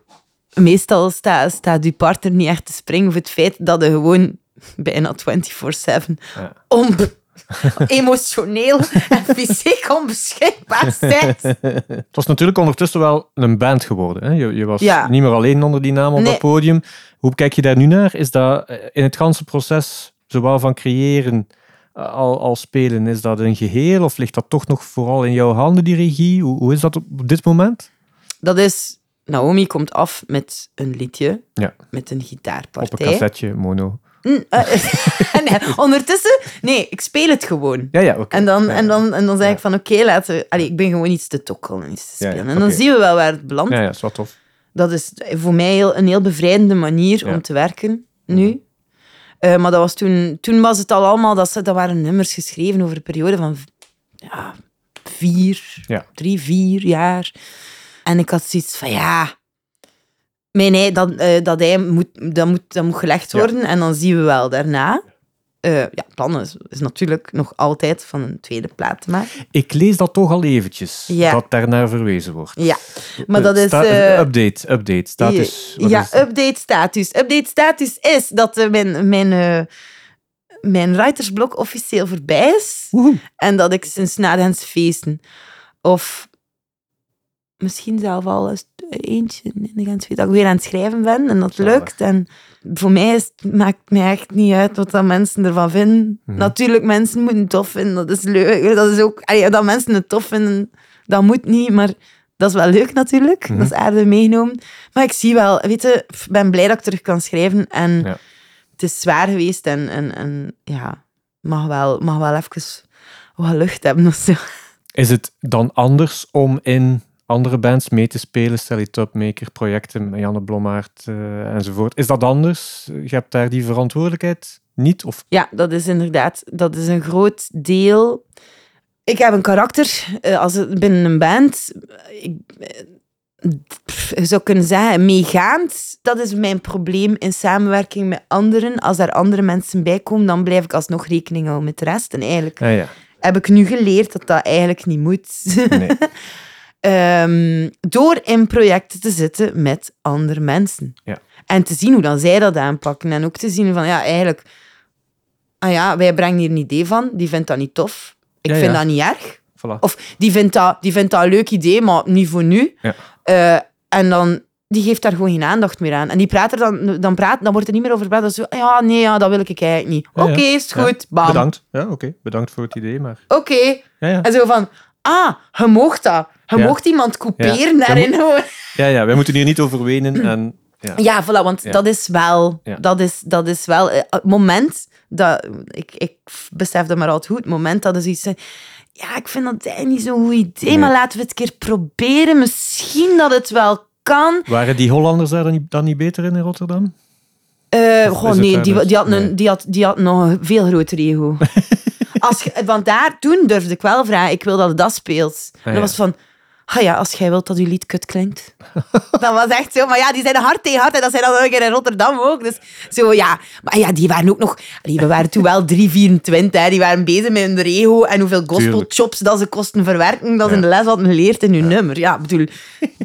meestal staat staat je partner niet echt te springen voor het feit dat je gewoon bijna 24-7
Ja.
om emotioneel en fysiek onbeschikbaar bent.
Het was natuurlijk ondertussen wel een band geworden. Hè? Je, je was
Ja.
niet meer alleen onder die naam op
Nee.
dat podium. Hoe kijk je daar nu naar? Is dat eh, in het ganse proces, zowel van creëren eh, al, al spelen, is dat een geheel? Of ligt dat toch nog vooral in jouw handen, die regie? Hoe, hoe is dat op dit moment?
Dat is... Naomi komt af met een liedje,
Ja.
met een
Op een
gitaarpartij.
cassetje, mono.
Mm, eh, nee, ondertussen, nee, ik speel het gewoon.
Ja, ja, oké.
En dan,
Ja,
en dan, en dan zeg ik van, oké, laten we... Allee, ik ben gewoon iets te tokkelen, iets te spelen. En dan zien we wel waar het belandt.
Ja, ja, is wat tof.
Dat is voor mij een heel bevrijdende manier.
Mhm.
om te werken, nu. Eh, maar dat was toen, toen was het al allemaal, dat, ze- dat waren nummers geschreven over een periode van ja, vier,
Ja.
drie, vier jaar. En ik had zoiets van, ja, mijn ei, dat, eh, dat ei moet, dat moet, dat moet gelegd
Ja.
worden en dan zien we wel daarna. Eh, ja, plannen is, is natuurlijk nog altijd van een tweede plaat te maken.
Ik lees dat toch al eventjes,
Ja.
dat daarnaar verwezen wordt.
Ja, maar dat is... Eh,
update, update, status. wat
ja,
is het?
update status. Update status is dat eh, mijn, mijn, eh, mijn writersblok officieel voorbij is.
Woehoe.
En dat ik sinds nadens feesten of misschien zelf al eens eentje in de Gens weet dat ik weer aan het schrijven ben en dat
Zalig.
lukt. En voor mij is, maakt het mij echt niet uit wat dat mensen ervan vinden.
Mhm.
Natuurlijk, mensen moeten het tof vinden. Dat is leuk. Dat is ook, allee, dat mensen het tof vinden, dat moet niet, maar dat is wel leuk natuurlijk.
Mhm.
Dat is aardig meegenomen. Maar ik zie wel, weet je, ik ben blij dat ik terug kan schrijven. En
Ja.
het is zwaar geweest en, en, en ja, mag wel, mag wel even wat lucht hebben of zo.
Is het dan anders om in andere bands mee te spelen, Sally Topmaker, projecten met Janne Blommaert eh, enzovoort. Is dat anders? Je hebt daar die verantwoordelijkheid niet? Of...
Ja, dat is inderdaad dat is een groot deel. Ik heb een karakter eh, als het, binnen een band. Ik, eh, pff, je zou kunnen zeggen, meegaand. Dat is mijn probleem in samenwerking met anderen. Als daar andere mensen bij komen, dan blijf ik alsnog rekening houden met de rest. En eigenlijk
Ah, ja.
heb ik nu geleerd dat dat eigenlijk niet moet.
Nee.
Ehm, door in projecten te zitten met andere mensen.
Ja.
En te zien hoe dan zij dat aanpakken. En ook te zien van, ja, eigenlijk... Ah ja, wij brengen hier een idee van. Die vindt dat niet tof. Ik
Ja,
vind
ja.
dat niet erg.
Voilà.
Of die vindt, dat, die vindt dat een leuk idee, maar niet voor nu. Eh, en dan... Die geeft daar gewoon geen aandacht meer aan. En die praat er dan, dan, praat, dan wordt er niet meer over gepraat. Dan zo, ja, nee, ja, dat wil ik eigenlijk niet. Oké, is goed. Bam.
Bedankt. Ja, oké. Bedankt voor het idee, maar...
Oké.
Ja, ja.
En zo van, ah, je mocht dat. Je
Ja.
mocht iemand couperen
Ja.
daarin. hoor.
Ja, ja, wij moeten hier niet over wenen. En, ja.
Ja, voilà, want
Ja.
dat is wel...
Ja.
Dat, is, dat is wel... eh, Het moment dat... Ik, ik besef dat maar altijd goed. Het moment dat is iets... Ja, ik vind dat eigenlijk niet zo'n goed idee,
Nee.
maar laten we het een keer proberen. Misschien dat het wel kan.
Waren die Hollanders daar dan niet, dan niet beter in in Rotterdam?
Eh goh,
is het
nee, die, die, had een,
nee.
die, had, die had nog een veel groter ego. als je, want daar, toen durfde ik wel vragen, ik wil dat het dat speelt. en
ja.
dat was van, ah ja, als jij wilt dat uw lied kut klinkt. dat was echt zo, maar ja, die zijn hard tegen hard en dat zijn dan keer in Rotterdam ook. Dus zo, ja, maar ja, die waren ook nog, allee, we waren toen wel 3, 24, hè, die waren bezig met hun ego en hoeveel gospelchops dat ze kosten verwerken, dat ze
Ja.
in de les hadden geleerd in hun nummer. Ja, bedoel,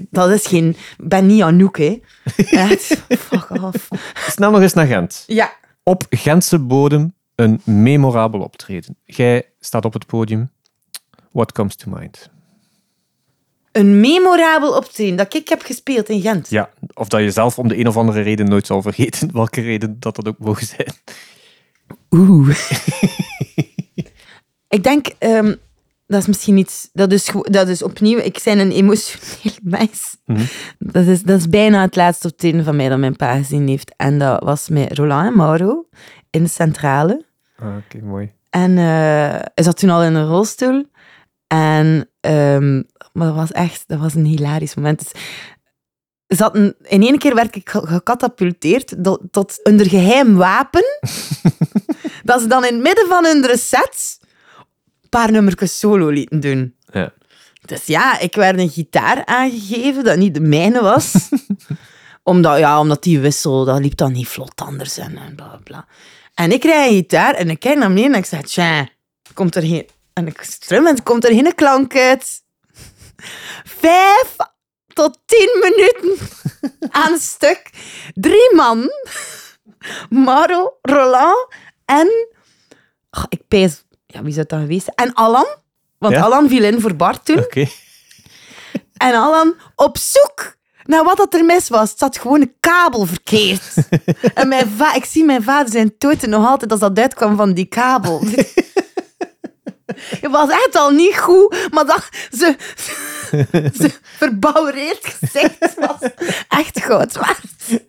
dat is geen, ben niet Anouk, hè. Echt, fuck off.
Snel nog eens naar Gent.
Ja,
Op Gentse bodem een memorabel optreden. Jij staat op het podium. What comes to mind?
Een memorabel optreden dat ik heb gespeeld in Gent.
Ja, of dat je zelf om de een of andere reden nooit zal vergeten. Welke reden dat dat ook mogen zijn.
Oeh. ik denk, ehm, dat is misschien iets, dat is, dat is opnieuw, ik ben een emotioneel mens.
Mhm.
dat, is, dat is bijna het laatste optreden van mij dat mijn pa gezien heeft. En dat was met Roland en Mauro in de centrale.
Ah, Oké, mooi.
En eh hij zat toen al in een rolstoel. En, ehm, maar dat was echt, dat was een hilarisch moment. Dus, ze hadden- in één keer werd ik ge- gecatapulteerd tot onder geheim wapen. dat ze dan in het midden van hun set een paar nummertjes solo lieten doen.
Ja.
Dus ja, ik werd een gitaar aangegeven dat niet de mijne was. omdat, ja, omdat die wissel, dat liep dan niet vlot anders en en bla, bla. En ik een gitaar en ik kijk naar beneden en ik zeg, tja, komt er geen... En ik strum en komt er geen klank uit. Vijf tot tien minuten aan een stuk. Drie man. Maro, Roland en... Goh, ik pijs... Ja, wie zou het dan geweest zijn? En Alan. Want
Ja?
Alan viel in voor Bart toen.
Oké.
En Alan op zoek naar wat dat er mis was. Het zat gewoon een kabel verkeerd. en mijn va ik zie mijn vader zijn toten nog altijd als dat uitkwam van die kabel. Het was echt al niet goed, maar dat ze, ze verbouwereerd gezicht was echt goud waard.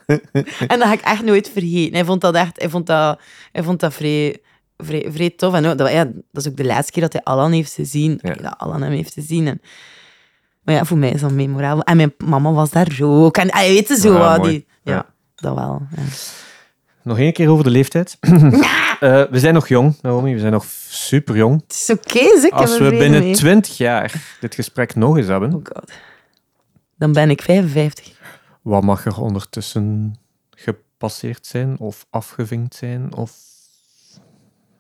En dat ga ik echt nooit vergeten. Hij vond dat echt, hij vond dat, hij vond dat vrij, vrij, vrij tof. En ook, dat, ja, dat is ook de laatste keer dat hij Alan heeft gezien.
Ja.
Dat Alan hem heeft gezien. En, maar ja, voor mij is dat memorabel. En mijn mama was daar ook. En je weet zo, die, ja,
Ja.
dat wel. Ja.
Nog één keer over de leeftijd. Eh, we zijn nog jong, Naomi. We zijn nog super jong.
Het is oké, heb
Als we binnen. 20 jaar dit gesprek nog eens hebben,
Oh god. Dan ben ik 55.
wat mag er ondertussen gepasseerd zijn of afgevinkt zijn? Of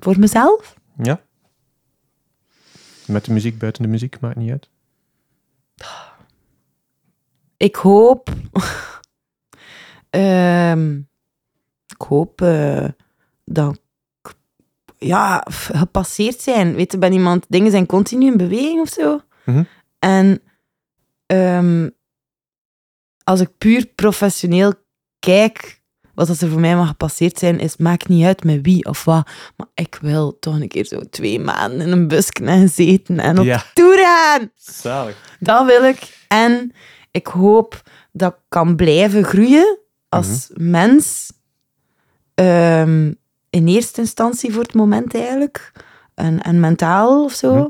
Voor mezelf?
ja? Met de muziek, buiten de muziek, maakt niet uit.
Ik hoop... Ehm, ik hoop eh, dat ik ja, gepasseerd zijn. Weet je, ben iemand... Dingen zijn continu in beweging of zo.
Mhm.
En ehm, als ik puur professioneel kijk... Wat dat er voor mij mag gepasseerd zijn, is maakt niet uit met wie of wat. Maar ik wil toch een keer zo twee maanden in een busje gaan zitten en op
Ja.
tour gaan.
Zalig.
Dat wil ik. En ik hoop dat ik kan blijven groeien als mens. Ehm, in eerste instantie voor het moment eigenlijk. En, en mentaal of zo.
Mhm.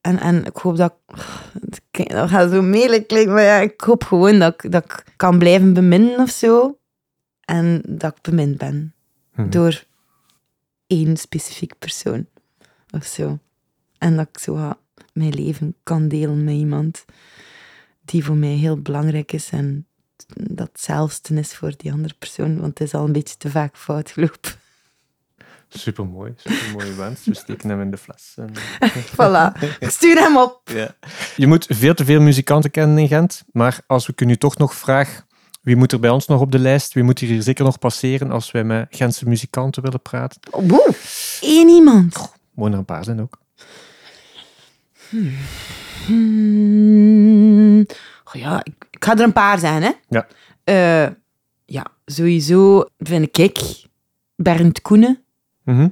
En, en ik hoop dat... ik- Dat gaat zo melig klinken, maar ja, ik hoop gewoon dat, ik- dat ik kan blijven beminnen of zo. En dat ik bemind ben
Mhm.
door één specifiek persoon of zo. En dat ik zo mijn leven kan delen met iemand die voor mij heel belangrijk is en dat hetzelfde is voor die andere persoon, want het is al een beetje te vaak fout gelopen.
Supermooi, supermooie wens. We steken hem in de fles. En...
Voilà, ik stuur hem op.
Ja. Je moet veel te veel muzikanten kennen in Gent, maar als ik u nu toch nog vraag, wie moet er bij ons nog op de lijst? Wie moet hier zeker nog passeren als wij met Gentse muzikanten willen praten?
Woe, één iemand.
Mogen er een paar zijn ook.
Hmm, goh, ja, ik, ik ga er een paar zijn, hè.
Ja.
Eh, ja, sowieso vind ik Bernd Koenen,
Mhm.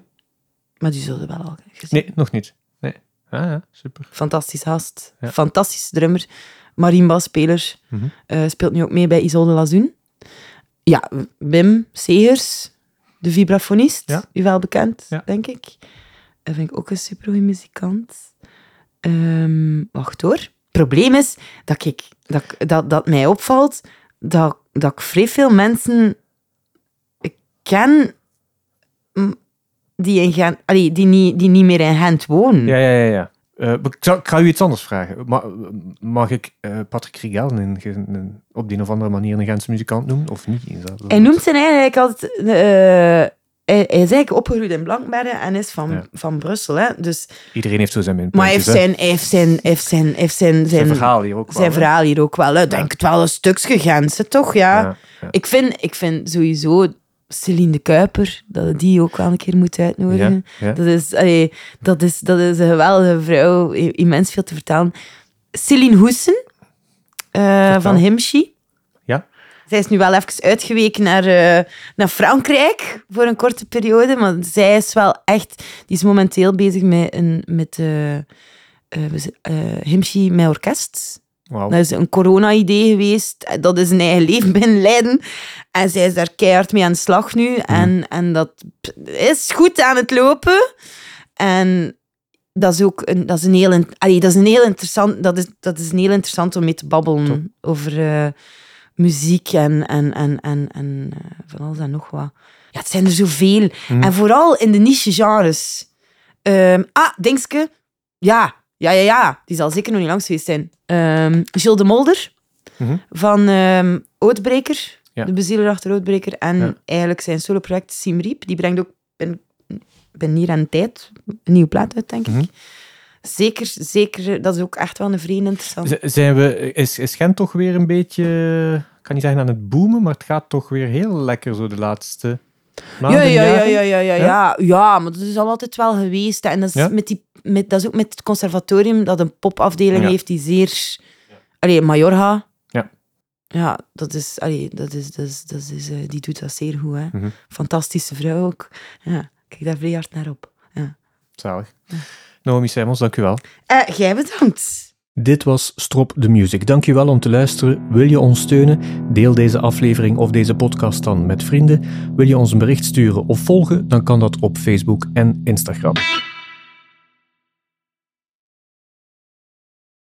maar die zullen wel al gezien
Nee, nog niet. Nee. Ah, ja, super.
Fantastisch gast.
Ja.
Fantastische drummer. Marimba-speler.
Mhm.
Eh, speelt nu ook mee bij Isolde Lazoen. Ja, Wim Segers, de vibrafonist.
Ja.
U wel bekend,
Ja.
denk ik. Dat vind ik ook een supergoeie muzikant. Ehm, wacht hoor. Het probleem is dat, ik, dat, dat, dat mij opvalt dat, dat ik vrij veel mensen ken die, in Gent, allee, die, niet, die niet meer in Gent wonen.
Ja, ja, ja. ja. Eh, ik, zou, ik ga u iets anders vragen. Ma- mag ik eh, Patrick in- op die of andere manier een Gentse muzikant noemen? Of niet? Dat-
Hij noemt zijn eigenlijk altijd... eh, hij, hij is eigenlijk opgegroeid in Blankbergen en is van,
Ja.
van Brussel. Hè? Dus,
Iedereen heeft zo zijn
maar hij heeft
minpuntjes,
zijn, hij heeft zijn, heeft zijn, heeft zijn, zijn,
verhaal hier ook wel.
zijn verhaal hier ook wel. hè. Denk het wel een stukje Gentse, toch? Ja. Ik, vind, ik vind sowieso Celine de Kuiper, dat we die ook wel een keer moet uitnodigen.
Ja, ja.
Dat, is, allee, dat, is, dat is een geweldige vrouw, immens veel te vertellen. Celine Hoesen eh, van Himshi.
Ja.
Zij is nu wel even uitgeweken naar, eh, naar Frankrijk voor een korte periode, maar zij is wel echt... Die is momenteel bezig met, een, met eh, eh, Himshi met orkest. Dat is een corona-idee geweest. Dat is een eigen leven binnen Leiden. En zij is daar keihard mee aan de slag nu. En, en dat is goed aan het lopen. En dat is ook een, dat is een heel, allee, dat is een heel interessant... Dat is, dat is een heel interessant om mee te babbelen
Top.
over eh, muziek en, en, en, en, en eh, van alles en nog wat. Ja, het zijn er zoveel.
Mhm.
En vooral in de niche-genres. Ehm, ah, Dingske. Ja, ja, ja, ja. Die zal zeker nog niet langs geweest zijn. Ehm Gilles de Molder
Mhm.
van Ootbreker.
Ja.
De bezieler achter Ootbreker. En
Ja.
eigenlijk zijn soloproject Siem Riep. Die brengt ook ben, ben hier aan de tijd een nieuwe plaat uit, denk ik.
Mhm.
Zeker, zeker. Dat is ook echt wel een vreemd interessant.
Z- Zijn we, is, is Gent toch weer een beetje, ik kan niet zeggen aan het boomen, maar het gaat toch weer heel lekker zo de laatste
Ja,
maanden,
ja, ja, ja, ja, ja, ja. Ja, maar dat is al altijd wel geweest. hè. En dat is,
Ja?
met die, met, dat is ook met het conservatorium dat een popafdeling
Ja.
heeft die zeer... Allee, Majorga.
Ja.
Ja, dat is... Allee, dat is, dat is, dat is, eh, die doet dat zeer goed, hè.
Mhm.
Fantastische vrouw ook. Ja, kijk daar vrij hard naar op. Ja.
Zalig. Naomi Simons, dank u wel.
Eh, jij bedankt.
Dit was Strop the Music. Dankjewel om te luisteren. Wil je ons steunen? Deel deze aflevering of deze podcast dan met vrienden. Wil je ons een bericht sturen of volgen? Dan kan dat op Facebook en Instagram.